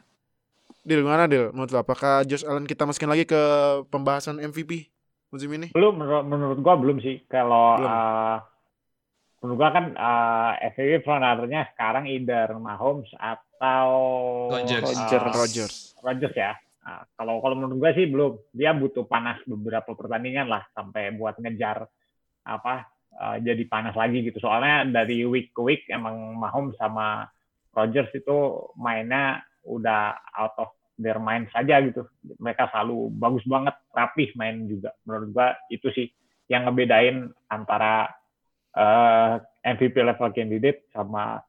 Dil gimana Dil? Menurut lo apakah Josh Allen kita masukin lagi ke pembahasan MVP musim ini? Belum menurut, menurut gua belum sih. Kalau Belum. eh, menurut gua kan uh, FAW frontrunner-nya sekarang either Mahomes atau Rodgers. eh, Rodgers. Rodgers. Rodgers ya. Nah, kalau kalau menurut gua sih belum. Dia butuh panas beberapa pertandingan lah sampai buat ngejar apa eh, jadi panas lagi gitu. Soalnya dari week ke week emang Mahomes sama Rodgers itu mainnya udah out of their mind saja gitu. Mereka selalu bagus banget, rapih main juga. Menurut gua itu sih yang ngebedain antara eh, MVP level candidate sama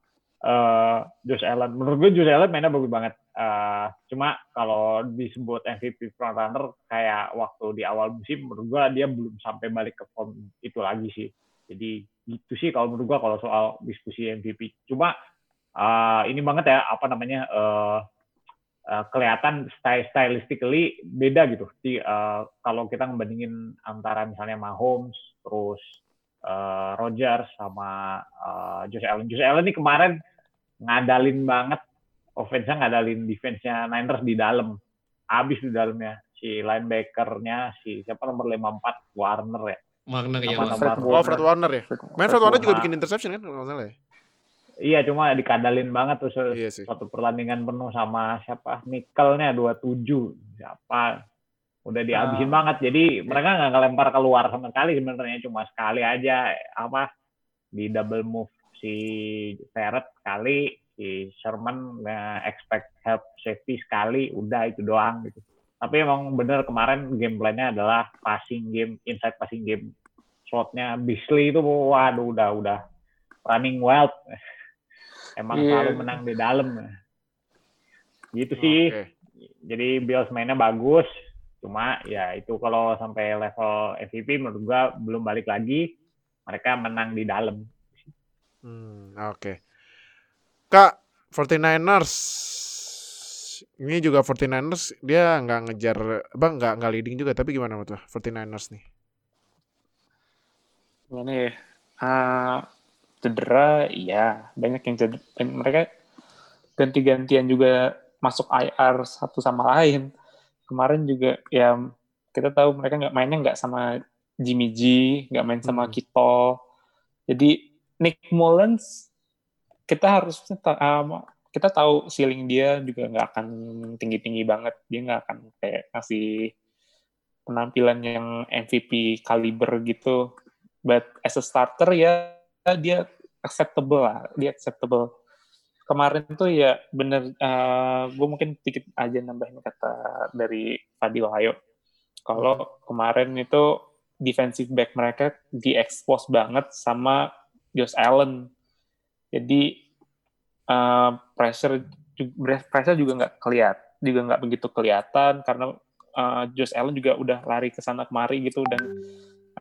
eh, Josh Allen. Menurut gue Josh Allen mainnya bagus banget. Eh, cuma kalau disebut MVP frontrunner kayak waktu di awal musim, menurut gue dia belum sampai balik ke form itu lagi sih. Jadi gitu sih kalau menurut gue kalau soal diskusi MVP. Cuma eh, ini banget ya apa namanya eh, eh, kelihatan style stylistically beda gitu. Di, eh, kalau kita ngebandingin antara misalnya Mahomes terus eh, Rodgers sama eh, Josh Allen. Josh Allen nih kemarin ngadalin banget offense-nya ngadalin defense-nya Niners di dalam. Habis di dalamnya si linebacker-nya si siapa nomor 54 Warner ya. Warner ya. Sama Warner. nomor Oh, Fred Warner ya. Main Fred Warner juga bikin interception kan kalau nggak salah ya. Iya cuma dikadalin banget terus Iya sih. satu pertandingan penuh sama siapa? Nickelnya 27 siapa? Udah dihabisin Ah. banget. Jadi mereka nggak ngelempar keluar sama sekali sebenarnya cuma sekali aja apa di double move si Ferret sekali si Sherman nge-expect help safety sekali udah itu doang gitu. Tapi emang bener kemarin game plan-nya adalah passing game inside passing game. Slotnya Beasley itu waduh udah udah running wild emang Iya. selalu menang di dalam gitu sih Oke. jadi Bills mainnya bagus cuma ya itu kalau sampai level MVP menurut gua belum balik lagi mereka menang di dalam Hmm, oke. Kak, 49ers ini juga 49ers dia nggak ngejar bang nggak nggak leading juga tapi gimana menurut lo 49ers nih Gimana ya? Ah, cedera, iya. Banyak yang cedera. Mereka ganti-gantian juga masuk IR satu sama lain. Kemarin juga ya kita tahu mereka nggak mainnya nggak sama Jimmy G, nggak main sama Hmm. Kito. Jadi Nick Mullens kita harus um, kita tahu ceiling dia juga nggak akan tinggi-tinggi banget. Dia nggak akan kayak ngasih penampilan yang MVP kaliber gitu but as a starter ya dia acceptable lah dia acceptable. Kemarin tuh ya bener gue mungkin dikit aja nambahin kata dari Fadil Ayo kalau kemarin itu defensive back mereka diekspos banget sama Josh Allen. Jadi uh, pressure pressure juga nggak keliat, juga nggak begitu kelihatan karena uh, Josh Allen juga udah lari ke sana kemari gitu dan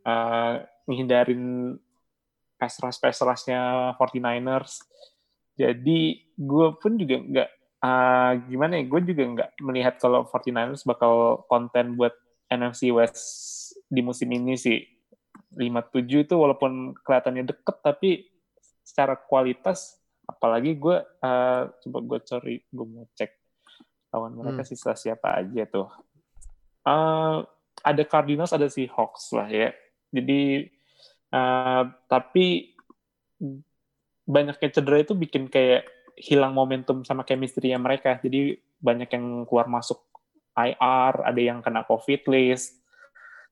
uh, menghindarin pass rush pass rushnya 49ers. Jadi gue pun juga nggak uh, gimana ya, gue juga nggak melihat kalau 49ers bakal konten buat NFC West di musim ini sih. 57 itu walaupun kelihatannya deket tapi secara kualitas apalagi gue uh, coba gue cari gue mau cek lawan mereka Hmm. sisa siapa aja tuh uh, ada Cardinals ada si Hawks lah ya jadi uh, tapi banyaknya cedera itu bikin kayak hilang momentum sama chemistry mereka jadi banyak yang keluar masuk IR ada yang kena COVID list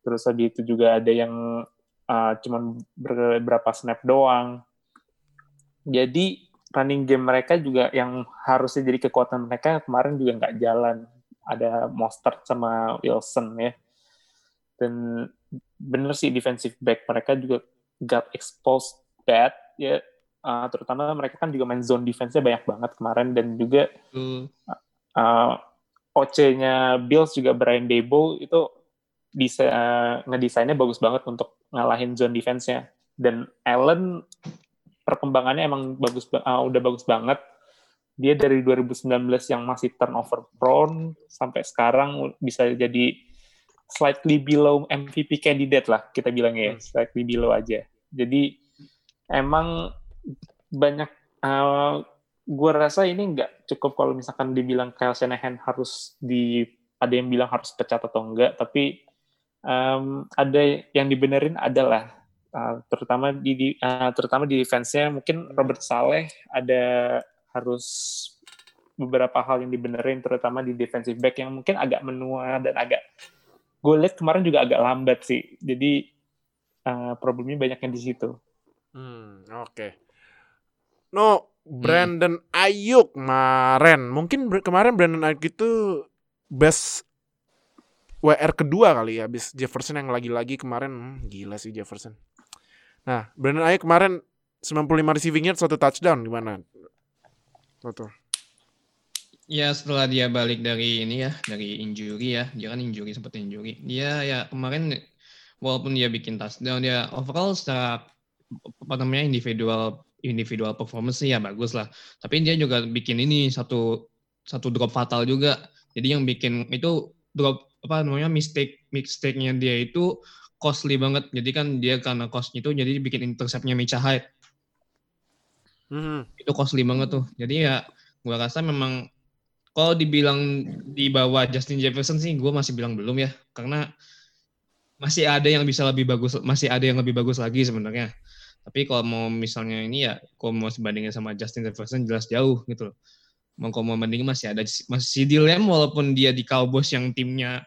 terus habis itu juga ada yang uh, cuman beberapa snap doang jadi running game mereka juga yang harusnya jadi kekuatan mereka kemarin juga nggak jalan. Ada Mostert sama Wilson ya. Dan bener sih defensive back mereka juga got exposed bad ya. Uh, terutama mereka kan juga main zone defense-nya banyak banget kemarin dan juga Tuh. uh, OC-nya Bills juga Brian Debo itu bisa uh, ngedesainnya bagus banget untuk ngalahin zone defense-nya. Dan Allen perkembangannya emang bagus ba- uh, udah bagus banget. Dia dari 2019 yang masih turnover prone sampai sekarang bisa jadi slightly below MVP candidate lah kita bilangnya ya, slightly below aja. Jadi emang banyak uh, gue rasa ini nggak cukup kalau misalkan dibilang Kyle Shanahan harus di ada yang bilang harus pecat atau enggak, tapi um, ada yang dibenerin adalah Uh, terutama di, di uh, terutama di defense-nya mungkin Robert Saleh ada harus beberapa hal yang dibenerin terutama di defensive back yang mungkin agak menua dan agak gue lihat kemarin juga agak lambat sih jadi uh, problemnya banyaknya di situ Hmm, oke. No, Brandon Ayuk kemarin. Mungkin kemarin Brandon Ayuk itu best WR kedua kali ya, habis Jefferson yang lagi-lagi kemarin hmm, gila sih Jefferson. Nah, Brandon Ayuk kemarin 95 receiving yards satu touchdown gimana? Toto. Ya setelah dia balik dari ini ya, dari injury ya, dia kan injury sempat injury. Dia ya kemarin walaupun dia bikin touchdown, dia overall secara apa namanya individual individual performance ya bagus lah. Tapi dia juga bikin ini satu satu drop fatal juga. Jadi yang bikin itu drop apa namanya mistake mistake-nya dia itu costly banget. Jadi kan dia karena cost itu jadi bikin intercept-nya Micah Hyde Mhm. itu costly banget tuh. Jadi ya gua rasa memang kalau dibilang di bawah Justin Jefferson sih gua masih bilang belum ya karena masih ada yang bisa lebih bagus masih ada yang lebih bagus lagi sebenarnya. Tapi kalau mau misalnya ini ya kalau mau sebandingin sama Justin Jefferson jelas jauh gitu loh. Mau kalau mau bandingin masih ada masih si Lamb walaupun dia di Cowboys yang timnya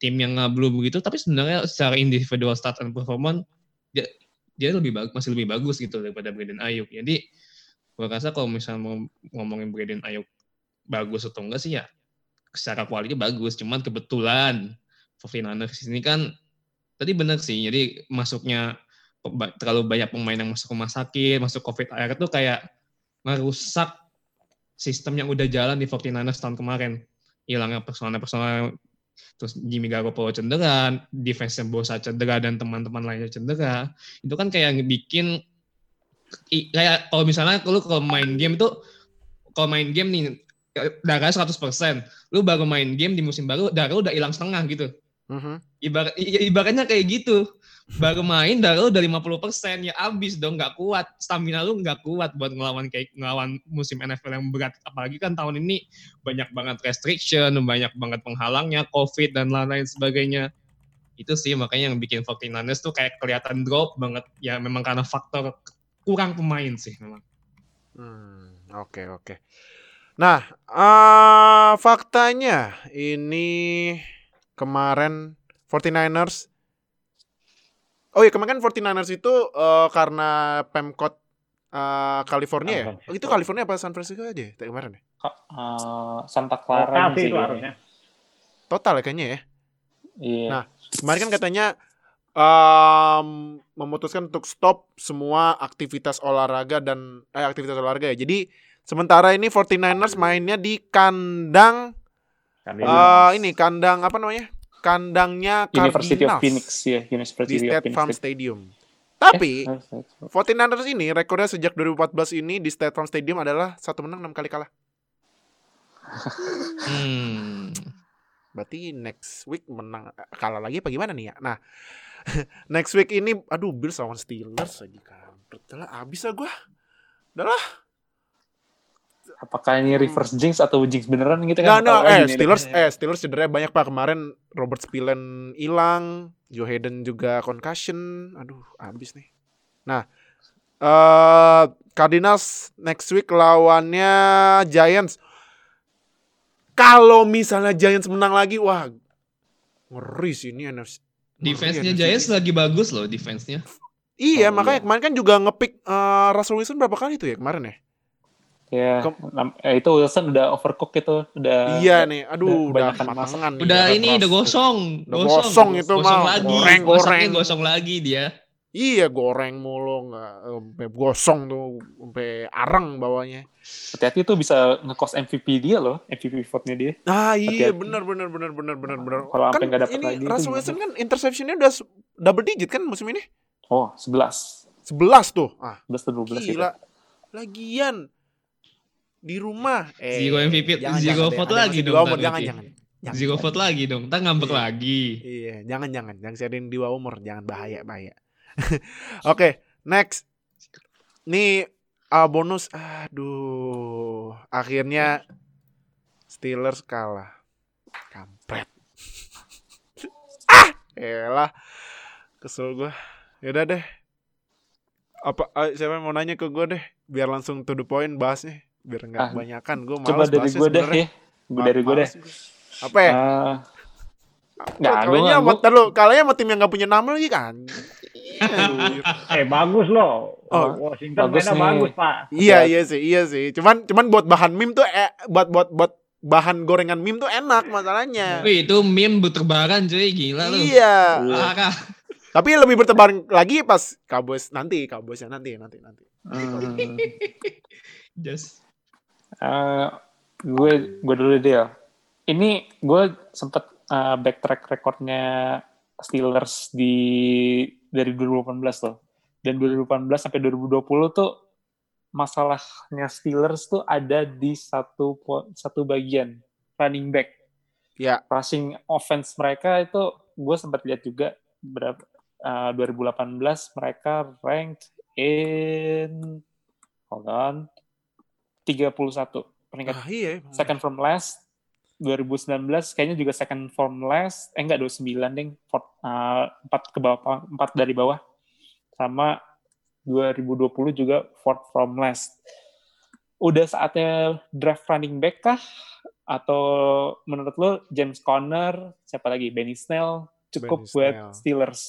tim yang ngablu begitu tapi sebenarnya secara individual stat and performance dia dia lebih bagus masih lebih bagus gitu daripada Brandon Ayuk. Jadi gue rasa kalau misalnya mau ngomongin Brandon Ayuk bagus atau enggak sih ya secara kualitas bagus. Cuman kebetulan 49ers ini kan tadi benar sih. Jadi masuknya terlalu banyak pemain yang masuk rumah sakit, masuk COVID air itu kayak merusak sistem yang udah jalan di 49ers tahun kemarin. Hilangnya personal-personal terus Jimmy Garoppolo cedera, defense Bosa cedera dan teman-teman lainnya cedera, itu kan kayak bikin kayak kalau misalnya kalau main game itu kalau main game nih darah 100%, lu baru main game di musim baru darah udah hilang setengah gitu. Mhm. Ibarat i- ibaratnya kayak gitu. Baru main darah lu udah 50%, ya abis dong nggak kuat. Stamina lu nggak kuat buat ngelawan kayak ngelawan musim NFL yang berat. Apalagi kan tahun ini banyak banget restriction, banyak banget penghalangnya, COVID dan lain-lain sebagainya. Itu sih makanya yang bikin 49ers tuh kayak kelihatan drop banget. Ya memang karena faktor kurang pemain sih memang. Hmm, oke oke. Nah, eh faktanya ini kemarin 49ers Oh iya, kemarin kan 49ers itu eh, karena Pemkot eh, California ya? Oh, itu California apa San Francisco aja ya tadi kemarin ya? Uh, Santa Clara sih harusnya. Total ya kayaknya ya. Iya. Nah, Kemarin kan katanya em, memutuskan untuk stop semua aktivitas olahraga dan eh, aktivitas olahraga ya. Jadi sementara ini 49ers mainnya di kandang Kan eh, ini kandang apa namanya? Kandangnya University of Phoenix ya, di University of State Phoenix. Farm Stadium. Tapi Eh, eh, 49ers ini rekornya sejak 2014 ini di State Farm Stadium adalah satu menang enam kali kalah. Hmm. Berarti next week menang kalah lagi apa gimana nih ya? Nah, next week ini aduh Bills lawan Steelers lagi kampret. Lah abis lah gua. Udah lah. Apakah ini reverse jinx atau jinx beneran gitu Nggak, kan? nggak, Tahu eh. Steelers eh Steelers cederanya banyak Pak kemarin Robert Spillen hilang, Joe Hayden juga concussion. Aduh, abis nih. Nah, eh Cardinals next week lawannya Giants. Kalau misalnya Giants menang lagi, wah ngeri sih ini NFC. Defense-nya Giants lagi bagus loh defense-nya. Iya, Oh, makanya iya. kemarin kan juga ngepick eh, Russell Wilson berapa kali tuh ya kemarin ya? Ya, eh, itu Wilson udah overcook itu, udah iya nih, aduh udah udah nih, Udah ini udah gosong, Udah gosong itu gosong mah, lagi, goreng, goreng. gosong lagi dia. Iya, goreng mulu nggak sampai gosong tuh, sampai arang bawahnya. hati-hati tuh bisa nge-cost MVP dia loh, MVP vote-nya dia. Ah iya, benar benar benar benar benar benar. Kalau kan sampai nggak dapet ini lagi Russell? Wilson kan interceptionnya udah double digit kan musim ini? Oh, 11. 11 tuh. Ah, 11 atau 12 gitu. gila. Lagian di rumah eh Zero MVP, jangan, zero jangan deh, vote yang lagi dong, umur, jangan jangan. Jangan. Zero vote lagi dong, ntar ngambek Iya. lagi. Iya, jangan jangan, jangan sharing di bawah umur, jangan bahaya bahaya. Oke, next. Nih ah, bonus, aduh, akhirnya Steelers kalah, kampret. ah, elah, kesel gue. Yaudah deh. Apa ah, siapa yang mau nanya ke gue deh, biar langsung to the point bahasnya, biar nggak Ah, kebanyakan. Gue Coba malas dari bahasnya gue deh ya. Gue dari gue deh. Apa ya? Ah, Nggak, kalahnya sama, gua- ntar lu, kalahnya sama tim yang gak punya nama lagi kan. Eh bagus loh. Oh, Washington bagus mainnya nih. bagus pak. iya iya sih, iya sih. Cuman cuman buat bahan meme tuh eh, buat buat buat bahan gorengan meme tuh enak masalahnya. Wih, itu meme berterbaran cuy, gila lu. Iya. Parah. Tapi lebih bertebaran lagi pas Cowboys nanti, Cowboysnya nanti, nanti, nanti. Hmm. Just Eh, gue gue dulu deh ya. Ini gue sempet eh, backtrack rekornya Steelers di dari 2018 loh. Dan 2018 sampai 2020 tuh masalahnya Steelers tuh ada di satu satu bagian running back. Ya. Rushing offense mereka itu gue sempat lihat juga berapa eh, 2018 mereka ranked in hold on 31 peringkat Ah, iya. second from last 2019 kayaknya juga second from last eh enggak 29 ding fourth, uh, 4 ke bawah 4 dari bawah sama 2020 juga fourth from last udah saatnya draft running back kah atau menurut lo James Conner siapa lagi Benny Snell cukup Benny buat Snell. Steelers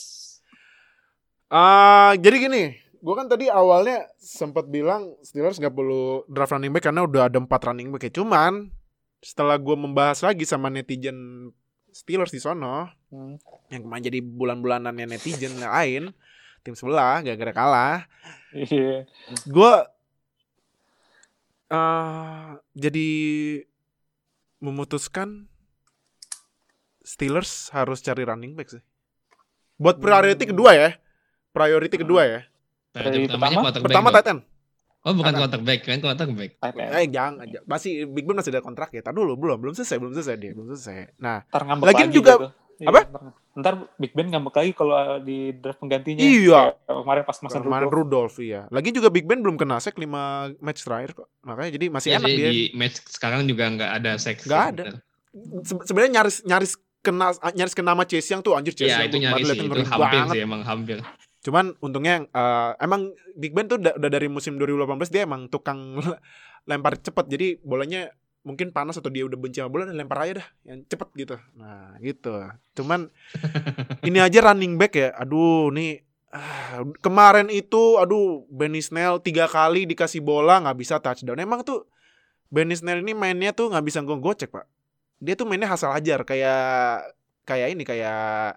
Ah, jadi gini, gue kan tadi awalnya sempat bilang Steelers nggak perlu draft running back karena udah ada empat running back. ya. Cuman setelah gue membahas lagi sama netizen Steelers di sono, Hmm. yang kemarin jadi bulan-bulanannya netizen lain, tim sebelah gara-gara kalah, Iya. gue eh jadi memutuskan Steelers harus cari running back sih. Buat priority Hmm. kedua ya. Priority kedua ya. Dari pertama? Pertama end. Oh, bukan Kanan. quarterback, kan quarterback. Tight end. Eh jangan aja. Masih Big Ben masih ada kontrak ya. Tar dulu belum belum selesai belum selesai dia belum selesai. Nah, Ntar ngambek Lagian lagi juga- gitu. Iya, apa? Ntar, ntar Big Ben ngambek lagi kalau di draft penggantinya. Iya. Kemarin pas Mason kemarin Rudolph. Rudolph iya. Lagi juga Big Ben belum kena sack 5 match terakhir kok. Makanya jadi masih Iya enak sih, dia. di match sekarang juga nggak ada seks. Nggak ada. Se- Sebenarnya nyaris nyaris kena nyaris kena sama Chase Young tuh anjir Chase Iya, Young itu nyaris sih, itu hampir banget. sih emang hampir. Cuman untungnya eh, emang Big Ben tuh udah, udah dari musim 2018 dia emang tukang lempar cepet. Jadi bolanya mungkin panas atau dia udah benci sama bola dan lempar aja dah yang cepet gitu. Nah, gitu. Cuman ini aja running back ya. Aduh, nih ah, kemarin itu aduh Benny Snell tiga kali dikasih bola nggak bisa touchdown. Emang tuh Benny Snell ini mainnya tuh nggak bisa gocek, Pak. Dia tuh mainnya asal ajar kayak kayak ini kayak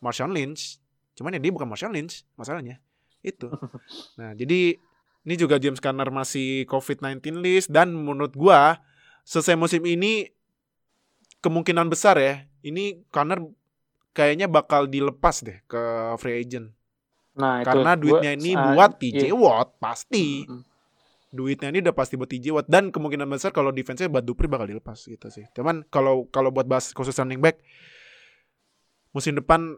Marshawn Lynch. Cuman ya dia bukan Marshall Lynch masalahnya. Itu. Nah, jadi ini juga James Conner masih COVID-19 list dan menurut gua selesai musim ini kemungkinan besar ya. Ini Conner kayaknya bakal dilepas deh ke free agent. Nah, itu Karena gua- duitnya ini ah, buat TJ iya. Watt pasti. Mm-mm. Duitnya ini udah pasti buat TJ Watt dan kemungkinan besar kalau defense-nya Bud Dupri bakal dilepas gitu sih. Cuman kalau kalau buat bahas khusus running back musim depan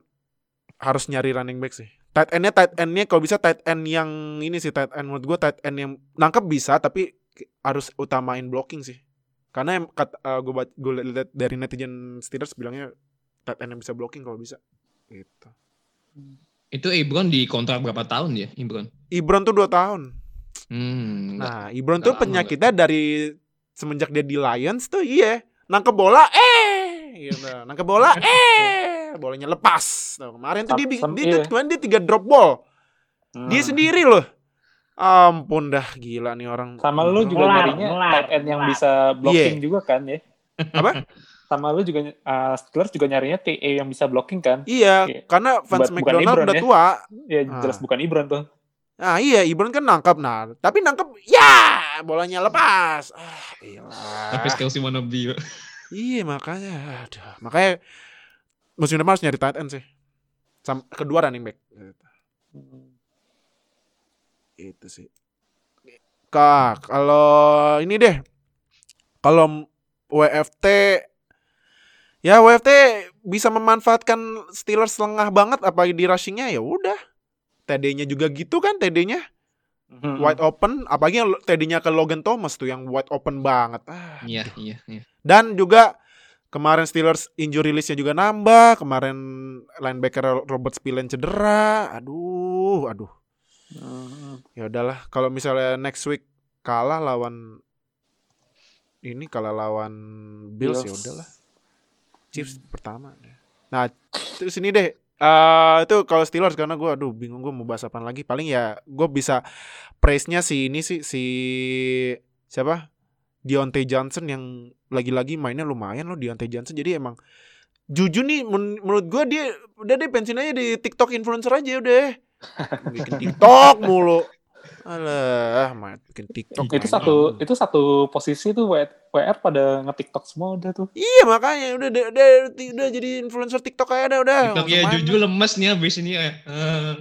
harus nyari running back sih. Tight end-nya tight end-nya kalau bisa tight end yang ini sih tight end menurut gua tight end yang nangkep bisa tapi harus utamain blocking sih. Karena yang kata gue gue lihat dari netizen Steelers bilangnya tight end yang bisa blocking kalau bisa. Gitu. Itu Ebron di kontrak berapa tahun ya, Ebron? Ibron tuh 2 tahun. Hmm, Nah, Ibron tuh penyakitnya dari semenjak dia di Lions tuh iya, nangkep bola eh gitu. Nangkep bola eh bolanya lepas. Nah, kemarin tuh dia, dia, iya. kemarin dia tiga drop ball. Hmm. Dia sendiri loh. Ampun dah gila nih orang. Sama lu juga Melar, nyarinya melar, tight end yang melar. bisa blocking Iya. juga kan ya. Apa? Sama lu juga uh, Steelers juga nyarinya TE yang bisa blocking kan. Iya, Iya. karena Vance Bukan McDonald Ibron udah ya. tua. Ya Ah. jelas bukan Ibron tuh. Nah iya, Ibron kan nangkep. Nah, tapi nangkep, ya bolanya lepas. Ah, Tapi iyalah. Kelsey wannabe. Iya makanya, aduh, makanya musim depan harus nyari tight end sih. Sam kedua running back. Itu sih. Kak, kalau ini deh, kalau WFT, ya WFT bisa memanfaatkan Steelers lengah banget, apalagi di rushingnya ya udah. TD-nya juga gitu kan, TD-nya Hmm. wide open, apalagi yang TD-nya ke Logan Thomas tuh yang wide open banget. Ah, Iya, iya, iya. dan juga kemarin Steelers injury list-nya juga nambah. Kemarin linebacker Robert Spillane cedera. Aduh, aduh. Hmm. Ya udahlah, kalau misalnya next week kalah lawan ini kalah lawan Bills, ya udahlah. Chiefs pertama. Nah, terus ini deh. eh itu kalau Steelers karena gue aduh bingung gue mau bahas apa lagi paling ya gue bisa praise-nya si ini sih si siapa Deontay Johnson yang lagi-lagi mainnya lumayan loh Deontay Johnson. Jadi emang jujur nih men- menurut gue dia udah deh pensiun aja di TikTok influencer aja udah bikin TikTok mulu. Alah main bikin TikTok Itu main satu itu satu posisi tuh WR pada nge-TikTok semua udah tuh. iya makanya udah udah, udah, udah jadi influencer TikTok aja dah udah. TikTok ya jujur lemes nih abis ini ya.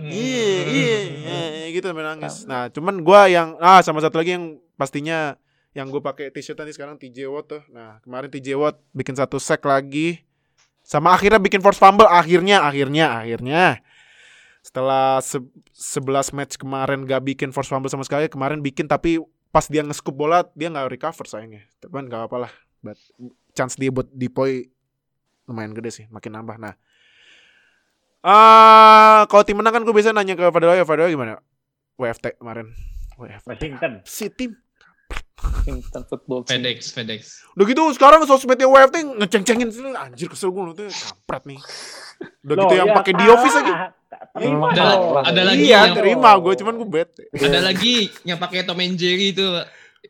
Iya, iya, iya, gitu sampai nangis. Nah, cuman gua yang ah sama satu lagi yang pastinya yang gue pakai t-shirt tadi sekarang TJ Watt tuh. Nah, kemarin TJ Watt bikin satu sack lagi. Sama akhirnya bikin force fumble akhirnya akhirnya akhirnya setelah se- 11 match kemarin gak bikin force fumble sama sekali, kemarin bikin tapi pas dia nge-scoop bola dia nggak recover sayangnya. Tapi kan gak apa-apa lah. But chance dia buat deploy lumayan gede sih, makin nambah. Nah, Ah, kalau tim menang kan gue biasa nanya ke Fadil Fadil gimana? WFT kemarin. WFT. Washington. Si tim. Washington Football Team. FedEx, FedEx. Udah gitu sekarang sosmednya WFT ngeceng-cengin sini anjir kesel gue tuh kampret nih. Udah gitu yang pakai di office lagi. Terima Ada, ada lagi Iya, yang terima gue cuman gue bete. ada lagi yang pakai Tom and Jerry itu.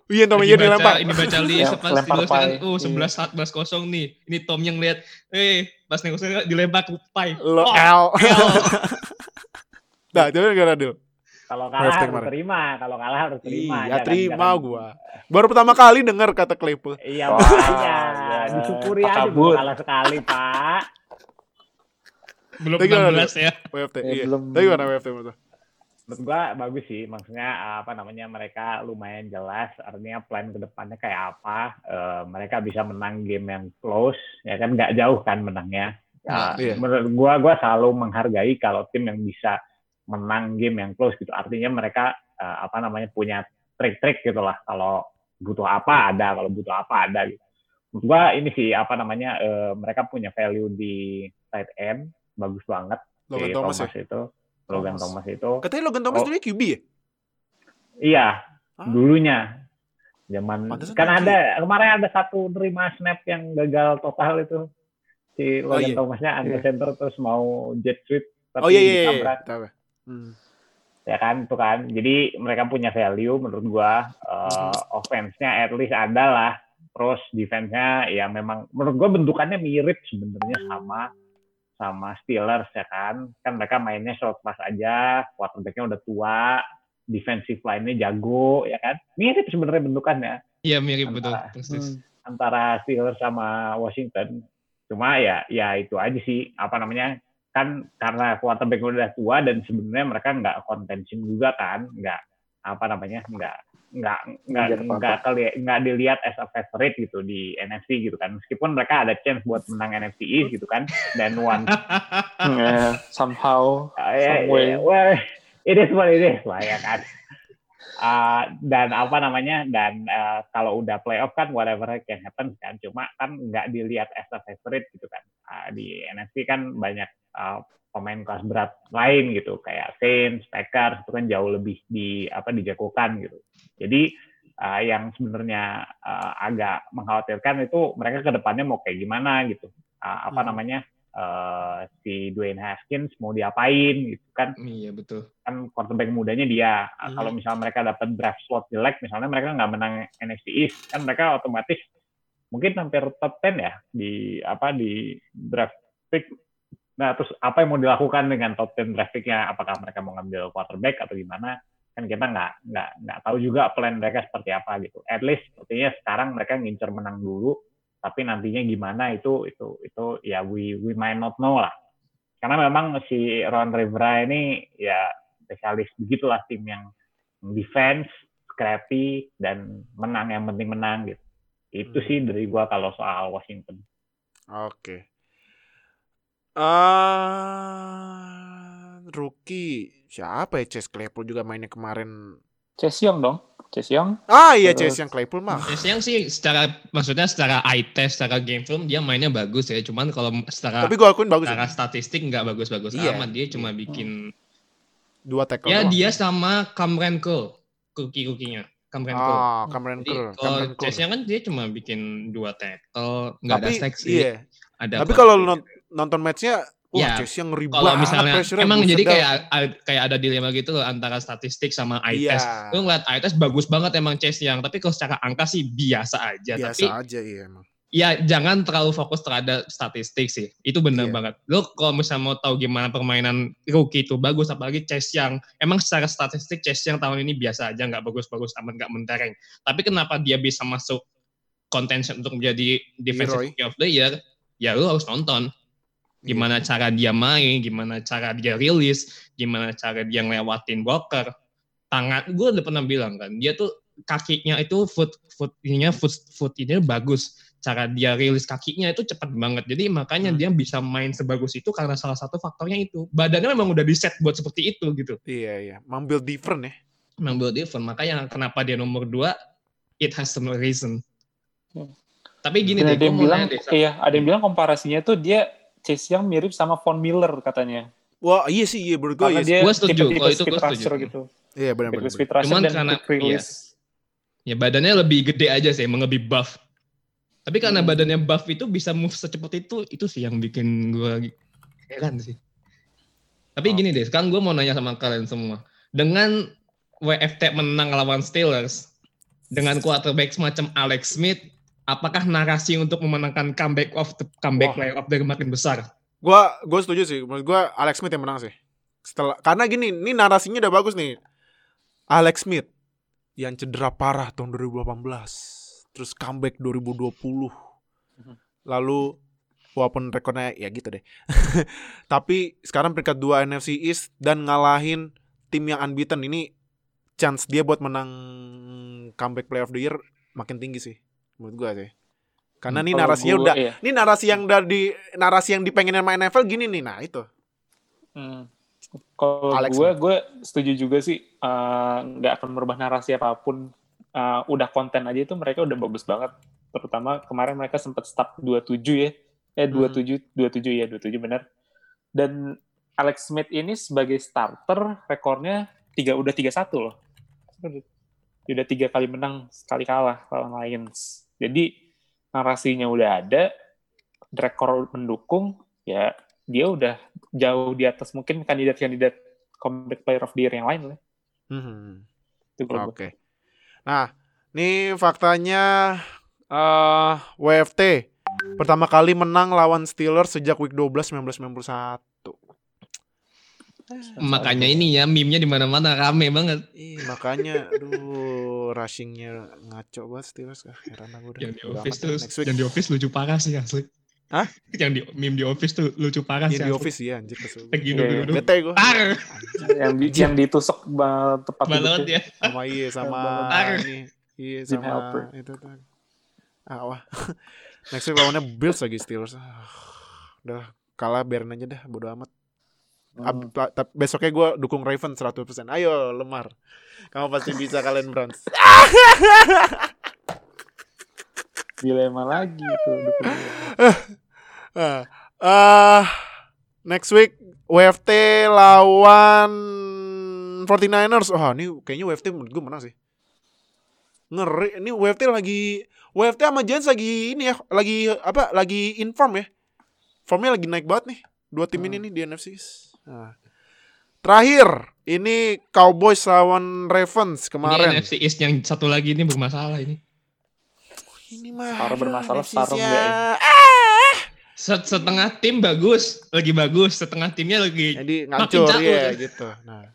Iya, namanya Ini baca- dilempar. Ini baca list Ya, pas Steelers kan, pie. oh 11 11 kosong nih. Ini Tom yang lihat, eh pas kosong dilempar ke pie. Lo Oh, L. Nah, coba gimana Dil? Kalau kalah harus kemarin. terima, kalau kalah harus terima. Iya, Jangan- terima jangan- gua. Baru pertama kali dengar kata Claypool. Iya, Wah, makanya ya. disyukuri Pak aja belum kalah sekali, Pak. Belum Tapi gimana, 16 ya. WFT. Ya, Iya. belum. Tapi gimana WFT menurut? Menurut gua bagus sih, maksudnya apa namanya mereka lumayan jelas, artinya plan ke depannya kayak apa. Eh, mereka bisa menang game yang close, ya kan nggak jauh kan menangnya. Ya, Iya. Menurut gua, gua selalu menghargai kalau tim yang bisa menang game yang close gitu. Artinya mereka eh, apa namanya punya trik-trik gitu lah. Kalau butuh apa ada, kalau butuh apa ada gitu. Menurut gua ini sih apa namanya eh, mereka punya value di tight end bagus banget. Logan si Thomas, ya? itu, Logan Thomas. Thomas itu. Katanya Logan Thomas Oh. dulu QB ya? Iya, Ah. dulunya. Zaman Pantesan kan ada kemarin ada satu terima snap yang gagal total itu si Oh, Logan iya. Thomasnya under Iya. center terus mau jet sweep tapi Oh iya iya iya. Hmm. ya kan itu kan jadi mereka punya value menurut gua. Eh, offense-nya at least ada lah terus defense-nya ya memang menurut gua bentukannya mirip sebenarnya sama sama Steelers ya kan. Kan mereka mainnya short pass aja, quarterbacknya udah tua, defensive line-nya jago ya kan. Mirip sebenarnya bentukannya Iya mirip betul. Antara- persis. Hmm. antara Steelers sama Washington. Cuma ya ya itu aja sih apa namanya kan karena quarterback udah tua dan sebenarnya mereka nggak contention juga kan nggak apa namanya nggak nggak nggak nggak nggak dilihat as a favorite gitu di NFC gitu kan. Meskipun mereka ada chance buat menang NFC East gitu kan dan one. Yeah, somehow Uh, Some way. ya, well, it is what it is lah ya kan. Uh, dan apa namanya dan uh, kalau udah playoff kan whatever can happen kan. Cuma kan nggak dilihat as a favorite gitu kan. Uh, di NFC kan banyak uh, pemain kelas berat lain gitu kayak Saints, Packers itu kan jauh lebih di apa dijagokan gitu jadi uh, yang sebenarnya uh, agak mengkhawatirkan itu mereka ke depannya mau kayak gimana gitu Uh, apa Hmm. namanya eh, si Dwayne Haskins mau diapain gitu kan Iya betul. kan quarterback mudanya dia Ah, Hmm. kalau misalnya mereka dapat draft slot jelek misalnya mereka nggak menang NFC East kan mereka otomatis mungkin hampir top 10 ya di apa di draft pick nah terus apa yang mau dilakukan dengan top 10 draft picknya apakah mereka mau ngambil quarterback atau gimana? Kan kita nggak nggak nggak tahu juga plan mereka seperti apa gitu. At least sepertinya sekarang mereka ngincer menang dulu tapi nantinya gimana itu itu itu ya we we might not know lah. Karena memang si Ron Rivera ini ya spesialis begitulah tim yang defense scrappy dan menang yang penting menang gitu. Itu Hmm. sih dari gua kalau soal Washington. Oke. Ah, rookie siapa ya Chase Claypool juga mainnya kemarin. Chase Young dong. Chase Young. Ah iya Terus- Chase yang Claypool mah. Chase Young sih secara maksudnya secara eye test, secara game film dia mainnya bagus ya. Cuman kalau secara Tapi gue akuin bagus. secara ya. statistik nggak bagus-bagus Iya. amat. Dia cuma bikin Dua tackle. ya doang. dia sama Cameron Cole, rookie-rookinya. Cameron Cole. Ah, Cameron Cole. kalau. Chase Young kan dia cuma bikin dua tackle, nggak ada sih. iya. Ada Tapi kalau lu non- nonton matchnya, wah Ya, yang ngeri kalau misalnya emang jadi dah. kayak kayak ada dilema gitu loh antara statistik sama eye Iya. test. Lu ngeliat eye test bagus banget emang Chase Young, tapi kalau secara angka sih biasa aja. biasa tapi aja iya emang. ya jangan terlalu fokus terhadap statistik sih. Itu bener Iya. banget. Lu kalau misalnya mau tahu gimana permainan rookie itu bagus, apalagi Chase Young. Emang secara statistik Chase Young tahun ini biasa aja, nggak bagus-bagus amat, nggak mentereng. Tapi kenapa dia bisa masuk contention untuk menjadi defensive Leroy. rookie of the year? Ya lu harus nonton Gimana cara dia main, gimana cara dia rilis, gimana cara dia ngelewatin blocker. Tangan, gue udah pernah bilang kan, dia tuh kakinya itu foot foot ininya foot foot ini bagus. Cara dia rilis kakinya itu cepat banget. Jadi makanya Hmm. dia bisa main sebagus itu karena salah satu faktornya itu. Badannya memang udah di set buat seperti itu gitu. Iya iya, mambil different ya. Memang build different. Makanya kenapa dia nomor dua, it has some reason. Hmm. Tapi gini Dan deh, ada yang bilang, deh. Iya, ada yang bilang komparasinya tuh dia Chase Young mirip sama Von Miller katanya. Wah iya sih iya menurut gue Karena iya. dia Gua setuju, kalau itu speed gua setuju. rusher gitu. Iya benar Tipe benar. speed rusher Cuman dan karena- quick release. Ya badannya lebih gede aja sih, emang lebih buff. Tapi karena Hmm. badannya buff itu bisa move secepat itu, itu sih yang bikin gue heran sih. Tapi Oh. gini deh, sekarang gue mau nanya sama kalian semua. Dengan WFT menang lawan Steelers, dengan quarterback semacam Alex Smith, apakah narasi untuk memenangkan comeback of the comeback player of the year makin besar? Gua gue setuju sih. Menurut gue Alex Smith yang menang sih. Setelah karena gini, ini narasinya udah bagus nih. Alex Smith yang cedera parah tahun 2018, terus comeback 2020. Lalu walaupun rekornya ya gitu deh. Tapi sekarang peringkat 2 NFC East dan ngalahin tim yang unbeaten ini chance dia buat menang comeback player of the year makin tinggi sih menurut gua sih. Karena ini Kalau narasinya gua- udah iya. ini narasi yang dari narasi yang dipengenin main NFL gini nih. Nah, itu. Hmm. Kalau gue, gue setuju juga sih eh, nggak akan merubah narasi apa pun. Eh, udah konten aja itu mereka udah bagus banget. Terutama kemarin mereka sempat start 27 ya. Eh Hmm. 27, 27 ya, 27 benar. Dan Alex Smith ini sebagai starter rekornya tiga udah 3-1 loh. Udah tiga kali menang, sekali kalah lawan Lions. Jadi narasinya udah ada, rekor mendukung, ya dia udah jauh di atas mungkin kandidat-kandidat comeback player of the year yang lain lah. Hmm. Oke. Nah, ini faktanya eh WFT Pertama kali menang lawan Steelers sejak week 12 1991. Makanya ini ya meme-nya di mana-mana rame banget. Ih, makanya aduh rushingnya ngaco banget Steelers ah, heran aku udah. Yang di office tuh, ya, next week. yang di office lucu parah sih asli. Hah? Yang di meme di office tuh lucu parah Iya, sih. di asli. office ya anjir kesel. Lagi Iya, duduk-duduk. Bete gue. Tar, yang di, yang ditusuk tepat banget ya. sama iya sama Tar. ini iya sama itu tuh ah wah next week lawannya Bills lagi Steelers Ah, udah kalah biarin aja dah bodo amat Hmm. ta- besoknya gue dukung Raven 100% ayo lemar kamu pasti bisa kalian Browns dilema lagi dukung dia. Ah, ah, next week WFT lawan 49ers. Oh, ini kayaknya WFT menurut gue menang sih. Ngeri. Ini WFT lagi WFT sama Giants lagi ini ya, lagi apa? Lagi inform ya. Formnya lagi naik banget nih. Dua tim ini nih di NFC. Nah. Terakhir, ini Cowboys lawan Ravens Ini kemarin. NFC East yang satu lagi ini bermasalah ini. Ini mah Separuh bermasalah, separuh ya. enggak ya? Ah! Set- Setengah tim bagus, lagi bagus. Setengah timnya lagi Jadi Makin ngancur ya kan. gitu. Nah.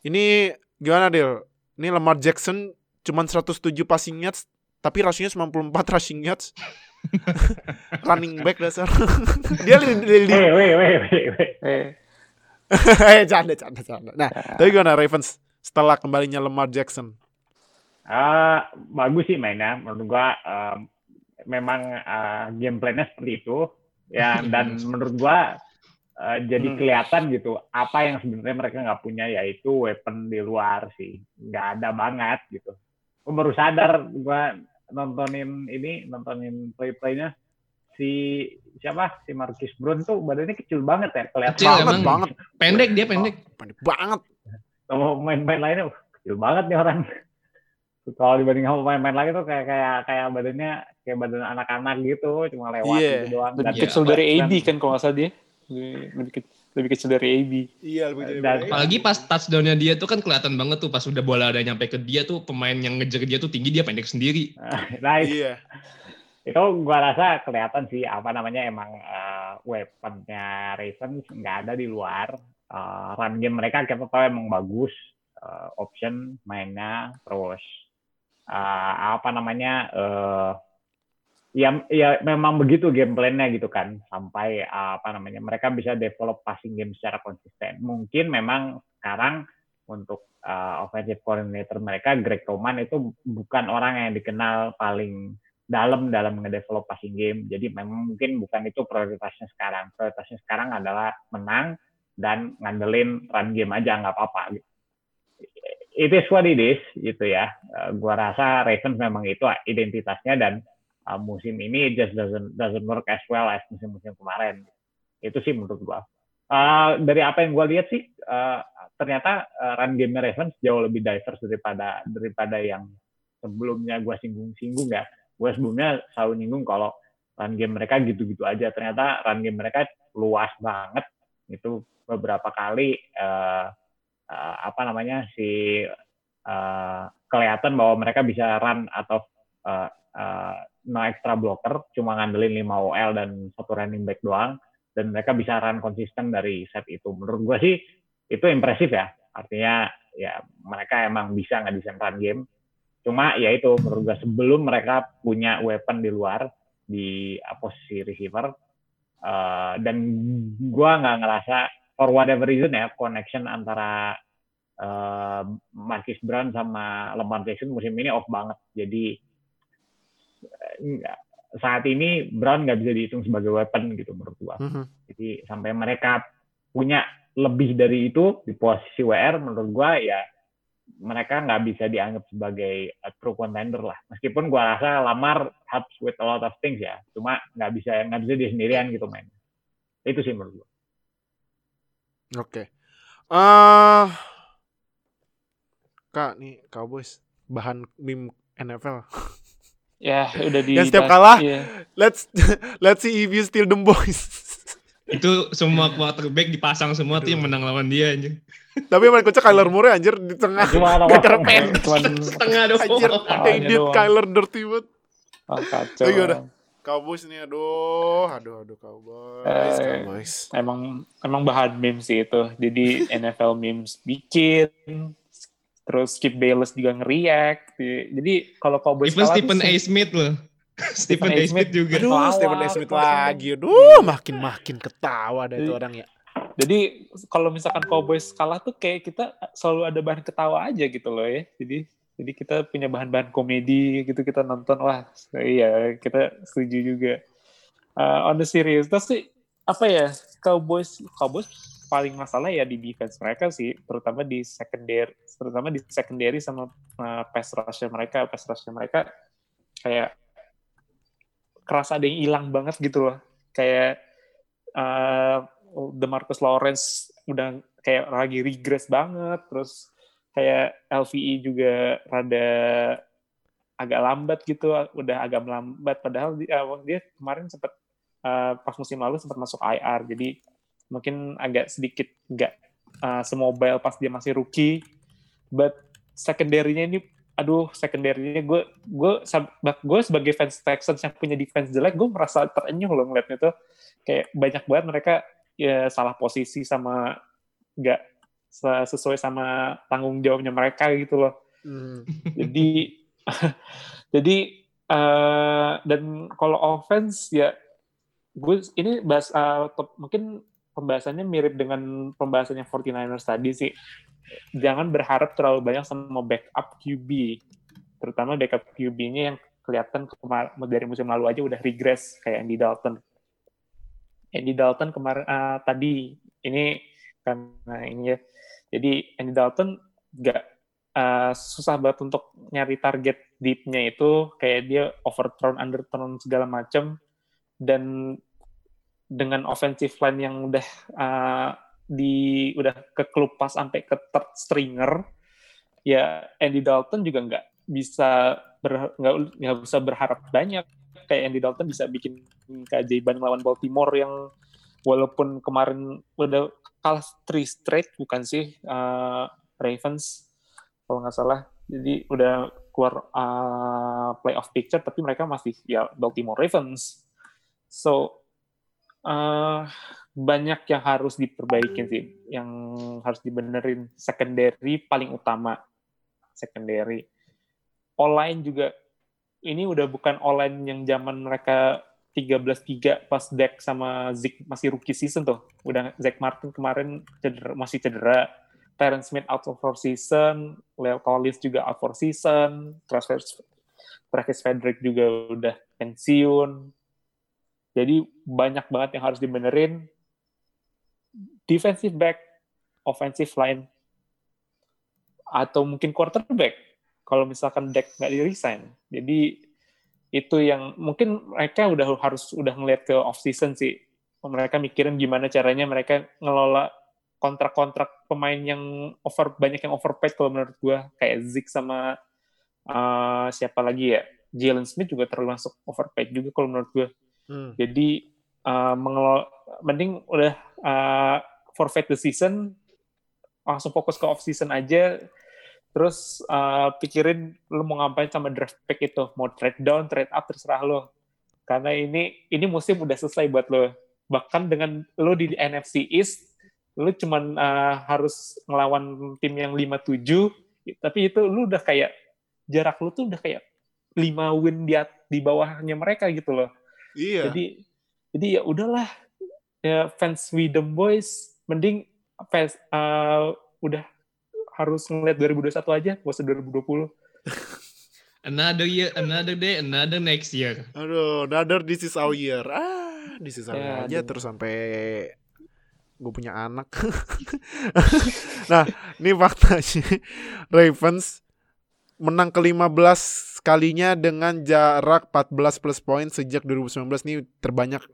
Ini gimana Dil? Ini Lamar Jackson cuman 107 passing yards tapi rasionya 94 rushing yards. Running back dasar. Dia di, di, di, Weh, weh, weh, weh, weh. Eh, eh canda canda canda. Nah, tapi gimana Ravens setelah kembalinya Lamar Jackson? Ah, bagus sih mainnya. Menurut gua em, memang ah, game plan-nya seperti itu. Ya, dan menurut gua eh, jadi Hmm. kelihatan gitu apa yang sebenarnya mereka nggak punya yaitu weapon di luar sih. Nggak ada banget gitu. Gua baru sadar gua nontonin ini, nontonin play-playnya si siapa si Marcus Brown tuh badannya kecil banget ya kelihatan Kecil banget emang. banget. pendek dia pendek. Pendek banget. sama main-main lainnya uh, kecil banget nih orang kalau dibanding sama main-main lagi tuh kayak kayak kayak badannya kayak badan anak-anak gitu cuma lewat Iya. gitu doang lebih Iya, kecil apa- dari AB dan- kan kalau nggak salah dia. Lebih, lebih, ke- lebih kecil dari AB. Iya, lebih dari Dan- Apalagi pas touchdownnya dia tuh kan kelihatan banget tuh pas udah bola udah nyampe ke dia tuh pemain yang ngejar dia tuh tinggi dia pendek sendiri. nah Iya. Itu gua rasa kelihatan sih apa namanya emang eh, weaponnya Ravens nggak ada di luar. Eh, run game mereka kita tahu emang bagus. Eh, option mainnya terus eh, apa namanya eh ya ya memang begitu game plan-nya gitu kan. Sampai eh, apa namanya mereka bisa develop passing game secara konsisten. Mungkin memang sekarang untuk eh, offensive coordinator mereka Greg Roman itu bukan orang yang dikenal paling dalam dalam ngedevelop passing game jadi memang mungkin bukan itu prioritasnya sekarang prioritasnya sekarang adalah menang dan ngandelin run game aja nggak apa-apa it is what it is gitu ya. Eh, gua rasa Ravens memang itu identitasnya dan uh, musim ini just doesn't doesn't work as well as musim-musim kemarin. Itu sih menurut gua. Uh, dari apa yang gua lihat sih uh, ternyata uh, run game Ravens jauh lebih diverse daripada daripada yang sebelumnya gua singgung-singgung ya. Gua sebelumnya selalu nyinggung kalau run game mereka gitu-gitu aja. Ternyata run game mereka luas banget. Itu beberapa kali uh, uh, apa namanya si uh, kelihatan bahwa mereka bisa run atau uh, uh, no extra blocker cuma ngandelin 5 OL dan satu running back doang dan mereka bisa run konsisten dari set itu menurut gua sih itu impresif ya artinya ya mereka emang bisa nggak desain run game cuma ya itu menurut gua sebelum mereka punya weapon di luar di uh, posisi receiver uh, dan gua nggak ngerasa for whatever reason ya connection antara uh, Marquis Brown sama Lamar Jackson musim ini off banget. Jadi eh, saat ini Brown nggak bisa dihitung sebagai weapon gitu menurut gua. Mhm. Jadi sampai mereka punya lebih dari itu di posisi WR menurut gua ya mereka nggak bisa dianggap sebagai a true contender lah. Meskipun gua rasa Lamar helps with a lot of things ya, cuma nggak bisa nggak bisa dia sendirian gitu main. Itu sih menurut gua. Oke. Eh Kak, nih Cowboys bahan meme NFL. Ya, udah di Yang setiap kalah, Iya. Let's let's see if you steal them boys. Itu semua quarterback dipasang semua tuh yang menang lawan dia anjing. Tapi yang paling kocak Kyler Murray anjir di tengah. Gak pendek. Cuman Setengah doang. Anjir, doang. Kyler dirty banget. oh, kacau. Oh, iya udah. Cowboys nih aduh, aduh aduh Cowboys, Eh, Cowboys. emang emang bahan meme sih itu. Jadi NFL memes bikin, terus Skip Bayless juga ngeriak. Jadi kalau Cowboys Even Stephen A. Smith loh. Stephen A. Smith juga. Aduh, Pelawak, Stephen A. Smith lagi. Aduh, makin-makin ketawa dah itu Jadi- orang ya. Jadi kalau misalkan Cowboys kalah tuh kayak kita selalu ada bahan ketawa aja gitu loh ya. Jadi jadi kita punya bahan-bahan komedi gitu kita nonton wah iya kita setuju juga. Uh, on the serious terus sih apa ya Cowboys Cowboys paling masalah ya di defense mereka sih terutama di secondary terutama di secondary sama uh, pass rush mereka pass rush mereka kayak kerasa ada yang hilang banget gitu loh. Kayak uh, Demarcus Lawrence udah kayak lagi regress banget terus kayak LVE juga rada agak lambat gitu udah agak melambat. Padahal dia, dia kemarin sempat uh, pas musim lalu sempat masuk IR jadi mungkin agak sedikit nggak uh, semobile pas dia masih rookie. But secondary-nya ini aduh secondary-nya gue gue gue sebagai fans Texans yang punya defense jelek gue merasa terenyuh loh ngeliatnya tuh. Kayak banyak banget mereka ya salah posisi sama nggak se- sesuai sama tanggung jawabnya mereka gitu loh. Hmm. jadi jadi eh, dan kalau offense ya gue ini bahas eh, top- mungkin pembahasannya mirip dengan pembahasannya 49ers tadi sih jangan berharap terlalu banyak sama backup QB terutama backup QB-nya yang kelihatan dari musim lalu aja udah regress kayak Andy Dalton. Andy Dalton kemarin eh, tadi ini karena ini ya. Jadi Andy Dalton nggak Uh, susah banget untuk nyari target deepnya itu kayak dia overthrown, underthrown segala macam dan dengan offensive line yang udah uh, di udah kekelupas sampai ke third stringer ya Andy Dalton juga nggak bisa nggak bisa berharap banyak kayak Andy Dalton bisa bikin keajaiban melawan Baltimore yang walaupun kemarin udah kalah three straight bukan sih uh, Ravens kalau nggak salah. Jadi udah keluar uh, playoff picture, tapi mereka masih ya Baltimore Ravens. So uh, banyak yang harus diperbaikin sih, yang harus dibenerin. Secondary paling utama, secondary. Online juga ini udah bukan online yang zaman mereka 13-3 pas Dak sama Zeke masih rookie season tuh. Udah Zach Martin kemarin cedera, masih cedera. Terrence Smith out for season, Leo Collins juga out for season, Travis, Travis Frederick juga udah pensiun. Jadi banyak banget yang harus dibenerin. Defensive back, offensive line, atau mungkin quarterback. Kalau misalkan Dak nggak di-resign. Jadi itu yang mungkin mereka udah harus udah ngeliat ke off season sih. Mereka mikirin gimana caranya mereka ngelola kontrak-kontrak pemain yang over banyak yang overpaid kalau menurut gue kayak Zeke sama uh, siapa lagi ya Jalen Smith juga terlalu masuk overpaid juga kalau menurut gue Hmm. jadi uh, mengelola mending udah uh, forfeit the season langsung fokus ke off season aja. Terus uh, pikirin lu mau ngapain sama draft pick itu. Mau trade down trade up terserah lo karena ini ini musim udah selesai buat lo bahkan dengan lo di NFC East lu cuman uh, harus ngelawan tim yang 5-7 tapi itu lu udah kayak jarak lu tuh udah kayak 5 win di di bawahnya mereka gitu loh. Iya. Jadi jadi ya udahlah. Ya fans Widom Boys mending fans uh, udah harus ngeliat 2021 aja, gak usah 2020. Another year, another day, another next year. Aduh, another this is our year. Ah, this is our year Ya, aja aduh. terus sampai gue punya anak. nah, ini faktanya Ravens menang ke-15 kalinya dengan jarak 14 plus poin sejak 2019 ini terbanyak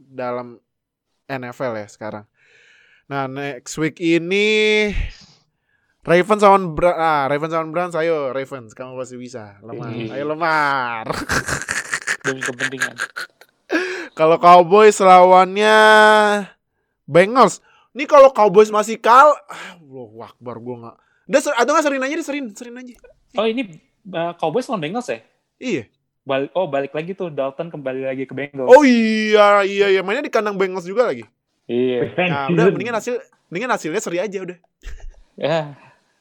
dalam NFL ya sekarang. Nah, next week ini Ravens lawan Bra ah, Ravens lawan Browns ayo Ravens kamu pasti bisa. Lemar. Ih. Ayo lemar. Demi kepentingan. Kalau Cowboys lawannya Bengals. Ini kalau Cowboys masih kal, wah Akbar gue nggak. Udah atau nggak serin aja deh serin, serin aja. Oh ini uh, Cowboys lawan Bengals ya? Iya. Balik, oh balik lagi tuh Dalton kembali lagi ke Bengals. Oh iya iya iya mainnya di kandang Bengals juga lagi. Iya. Nah, udah mendingan hasil mendingan hasilnya seri aja udah. Ya.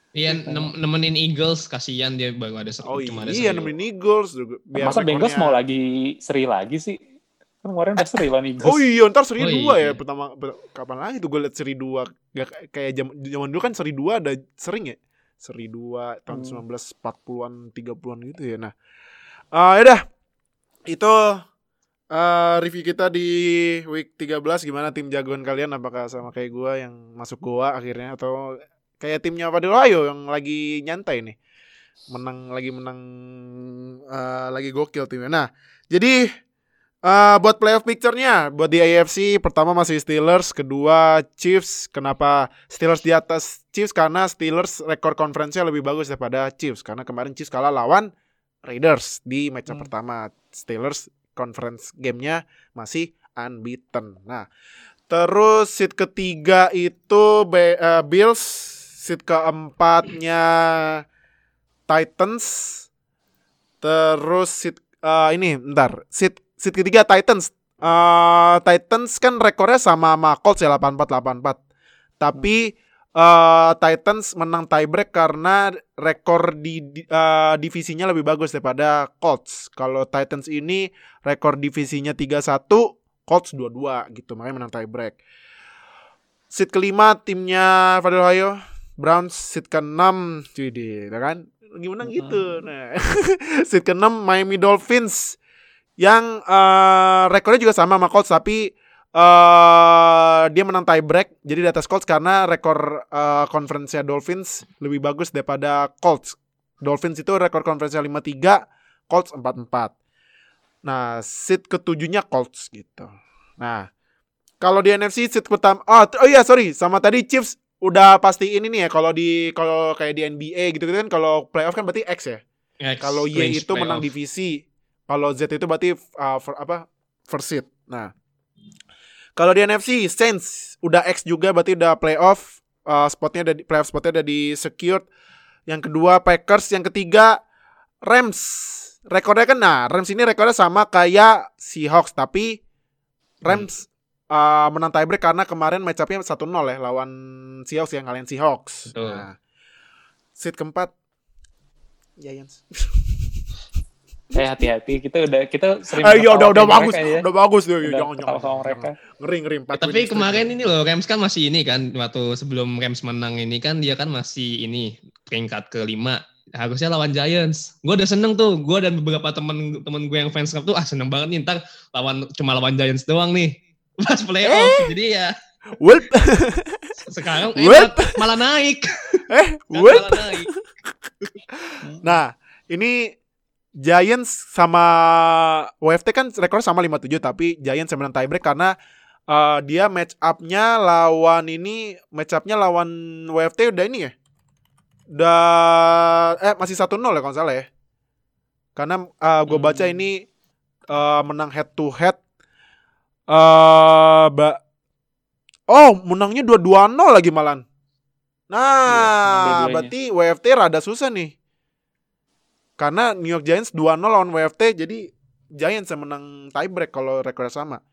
Iya nem- nemenin Eagles kasihan dia baru ada se- Oh cuma ada iya seri. nemenin Eagles juga. Biar Masa Bengals mau lagi seri lagi sih? Kan kemarin udah seri lawan Eagles. Oh iya, ntar seri Oh dua ya iya. pertama. per- Kapan lagi tuh gue liat seri dua? Gak kayak- kayak zaman zaman dulu kan seri dua ada sering ya. Seri dua tahun Hmm. 1940-an, 30-an gitu ya. Nah, ah ya dah. Itu eh, review kita di week 13 gimana tim jagoan kalian apakah sama kayak gua yang masuk gua akhirnya atau kayak timnya Fadil Ayo yang lagi nyantai nih. Menang lagi menang eh, lagi gokil timnya. Nah, jadi eh buat playoff picture-nya buat di AFC pertama masih Steelers, kedua Chiefs. Kenapa Steelers di atas Chiefs? Karena Steelers rekor konferensinya lebih bagus daripada Chiefs karena kemarin Chiefs kalah lawan Raiders di match Hmm. pertama. Steelers conference gamenya masih unbeaten. Nah, terus seat ketiga itu Be- eh, Bills, seat keempatnya Titans, terus seat eh, ini bentar, seat seat ketiga Titans. Eh, Titans kan rekornya sama sama Colts ya 84-84. Tapi eh, Titans menang tiebreak karena rekor di, di- eh, divisinya lebih bagus daripada Colts. Kalau Titans ini rekor divisinya 3-1, Colts 2-2 gitu, makanya menang tiebreak. Seat kelima timnya Fadil Ohio, Browns seat ke-6, cuy deh, kan? Gimana gitu. Nah, seat ke-6 Miami Dolphins yang eh, rekornya juga sama sama Colts tapi eh dia menang tiebreak jadi di atas Colts karena rekor eh conference-nya Dolphins lebih bagus daripada Colts. Dolphins itu rekor conference-nya 5-3, Colts 4-4. Nah, seat ketujuhnya Colts gitu. Nah, kalau di NFC seat pertama oh, oh iya sorry, sama tadi Chiefs udah pasti ini nih ya kalau di kalau kayak di NBA gitu, kan kalau playoff kan berarti X ya. X, Kalau Y itu menang playoff. divisi, kalau Z itu berarti uh, for- apa? First seed. Nah, kalau di NFC Saints udah X juga berarti udah playoff uh, spotnya ada di playoff spotnya ada di secured. Yang kedua Packers, yang ketiga Rams. Rekornya kan nah, Rams ini rekornya sama kayak Seahawks tapi Rams uh, menang tiebreak karena kemarin match up-nya 1-0 ya lawan Seahawks yang kalian Seahawks. Betul. Nah, seat keempat Giants. Eh hati-hati kita udah kita sering Eh, iya udah udah bagus, ya. udah bagus tuh. Udah Jangan jangan. sama mereka. Ngeri ngeri empat. Tapi kemarin ini loh Rams kan masih ini kan waktu sebelum Rams menang ini kan dia kan masih ini peringkat kelima harusnya lawan Giants. Gue udah seneng tuh, gue dan beberapa temen temen gue yang fans club tuh ah seneng banget nih ntar lawan cuma lawan Giants doang nih pas playoff. Jadi ya Welp, sekarang eh, malah, malah naik. eh, welp. malah naik. Nah, ini Giants sama WFT kan rekornya sama 57 tapi Giants yang menang tiebreak karena eh, dia match up-nya lawan ini match up-nya lawan WFT udah ini ya. Udah eh masih 1-0 ya kalau salah ya. Karena gue baca Hmm. ini eh, menang head to head eh ba- Oh, menangnya 2-2-0 lagi malan. Nah, dua-duanya. berarti WFT rada susah nih. Karena New York Giants 2-0 lawan WFT, jadi Giants yang menang tiebreak kalau rekornya sama.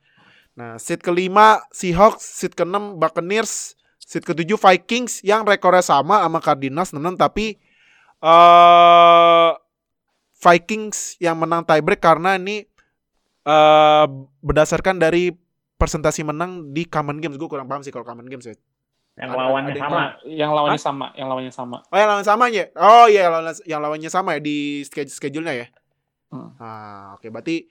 Nah, seat kelima Seahawks, seat keenam Buccaneers, seat ketujuh Vikings yang rekornya sama sama Cardinals 6 tapi eh Vikings yang menang tiebreak karena ini eh berdasarkan dari presentasi menang di common games. Gue kurang paham sih kalau common games ya. Yang Ada- lawannya ada sama. Yang lawannya sama, yang lawannya sama. Oh yang lawan sama ya? Oh iya yang lawan yang lawannya sama ya di schedule schedule-nya ya. Hmm. Ah oke berarti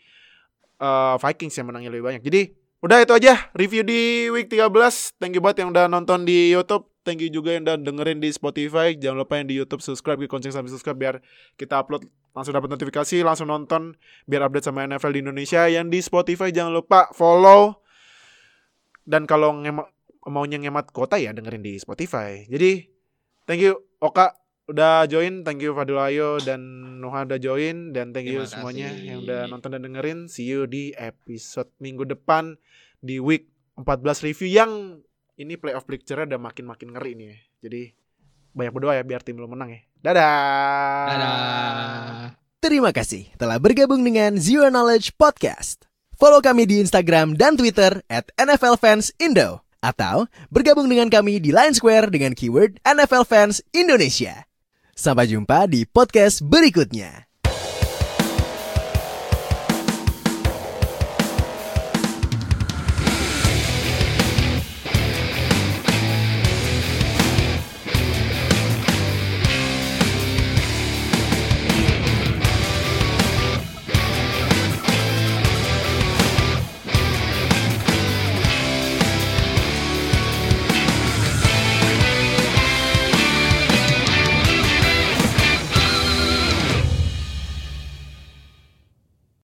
eh, Vikings yang menangnya lebih banyak. Jadi udah itu aja review di week 13. Thank you banget yang udah nonton di YouTube. Thank you juga yang udah dengerin di Spotify. Jangan lupa yang di YouTube subscribe, di kuncing sampai subscribe biar kita upload langsung dapat notifikasi, langsung nonton biar update sama NFL di Indonesia. Yang di Spotify jangan lupa follow. Dan kalau maunya ngemat kota ya dengerin di Spotify. Jadi thank you Oka udah join, thank you Fadil Ayo dan Nuha udah join dan thank you Terima semuanya kasih. yang udah nonton dan dengerin. See you di episode minggu depan di week 14 review yang ini playoff picture udah makin-makin ngeri nih ya. Jadi banyak berdoa ya biar tim lo menang ya. Dadah. Dadah. Terima Terima kasih telah bergabung dengan Zero Knowledge Podcast. Follow kami di Instagram dan Twitter at NFL Fans Indo. Atau bergabung dengan kami di Line Square dengan keyword NFL Fans Indonesia. Sampai jumpa di podcast berikutnya.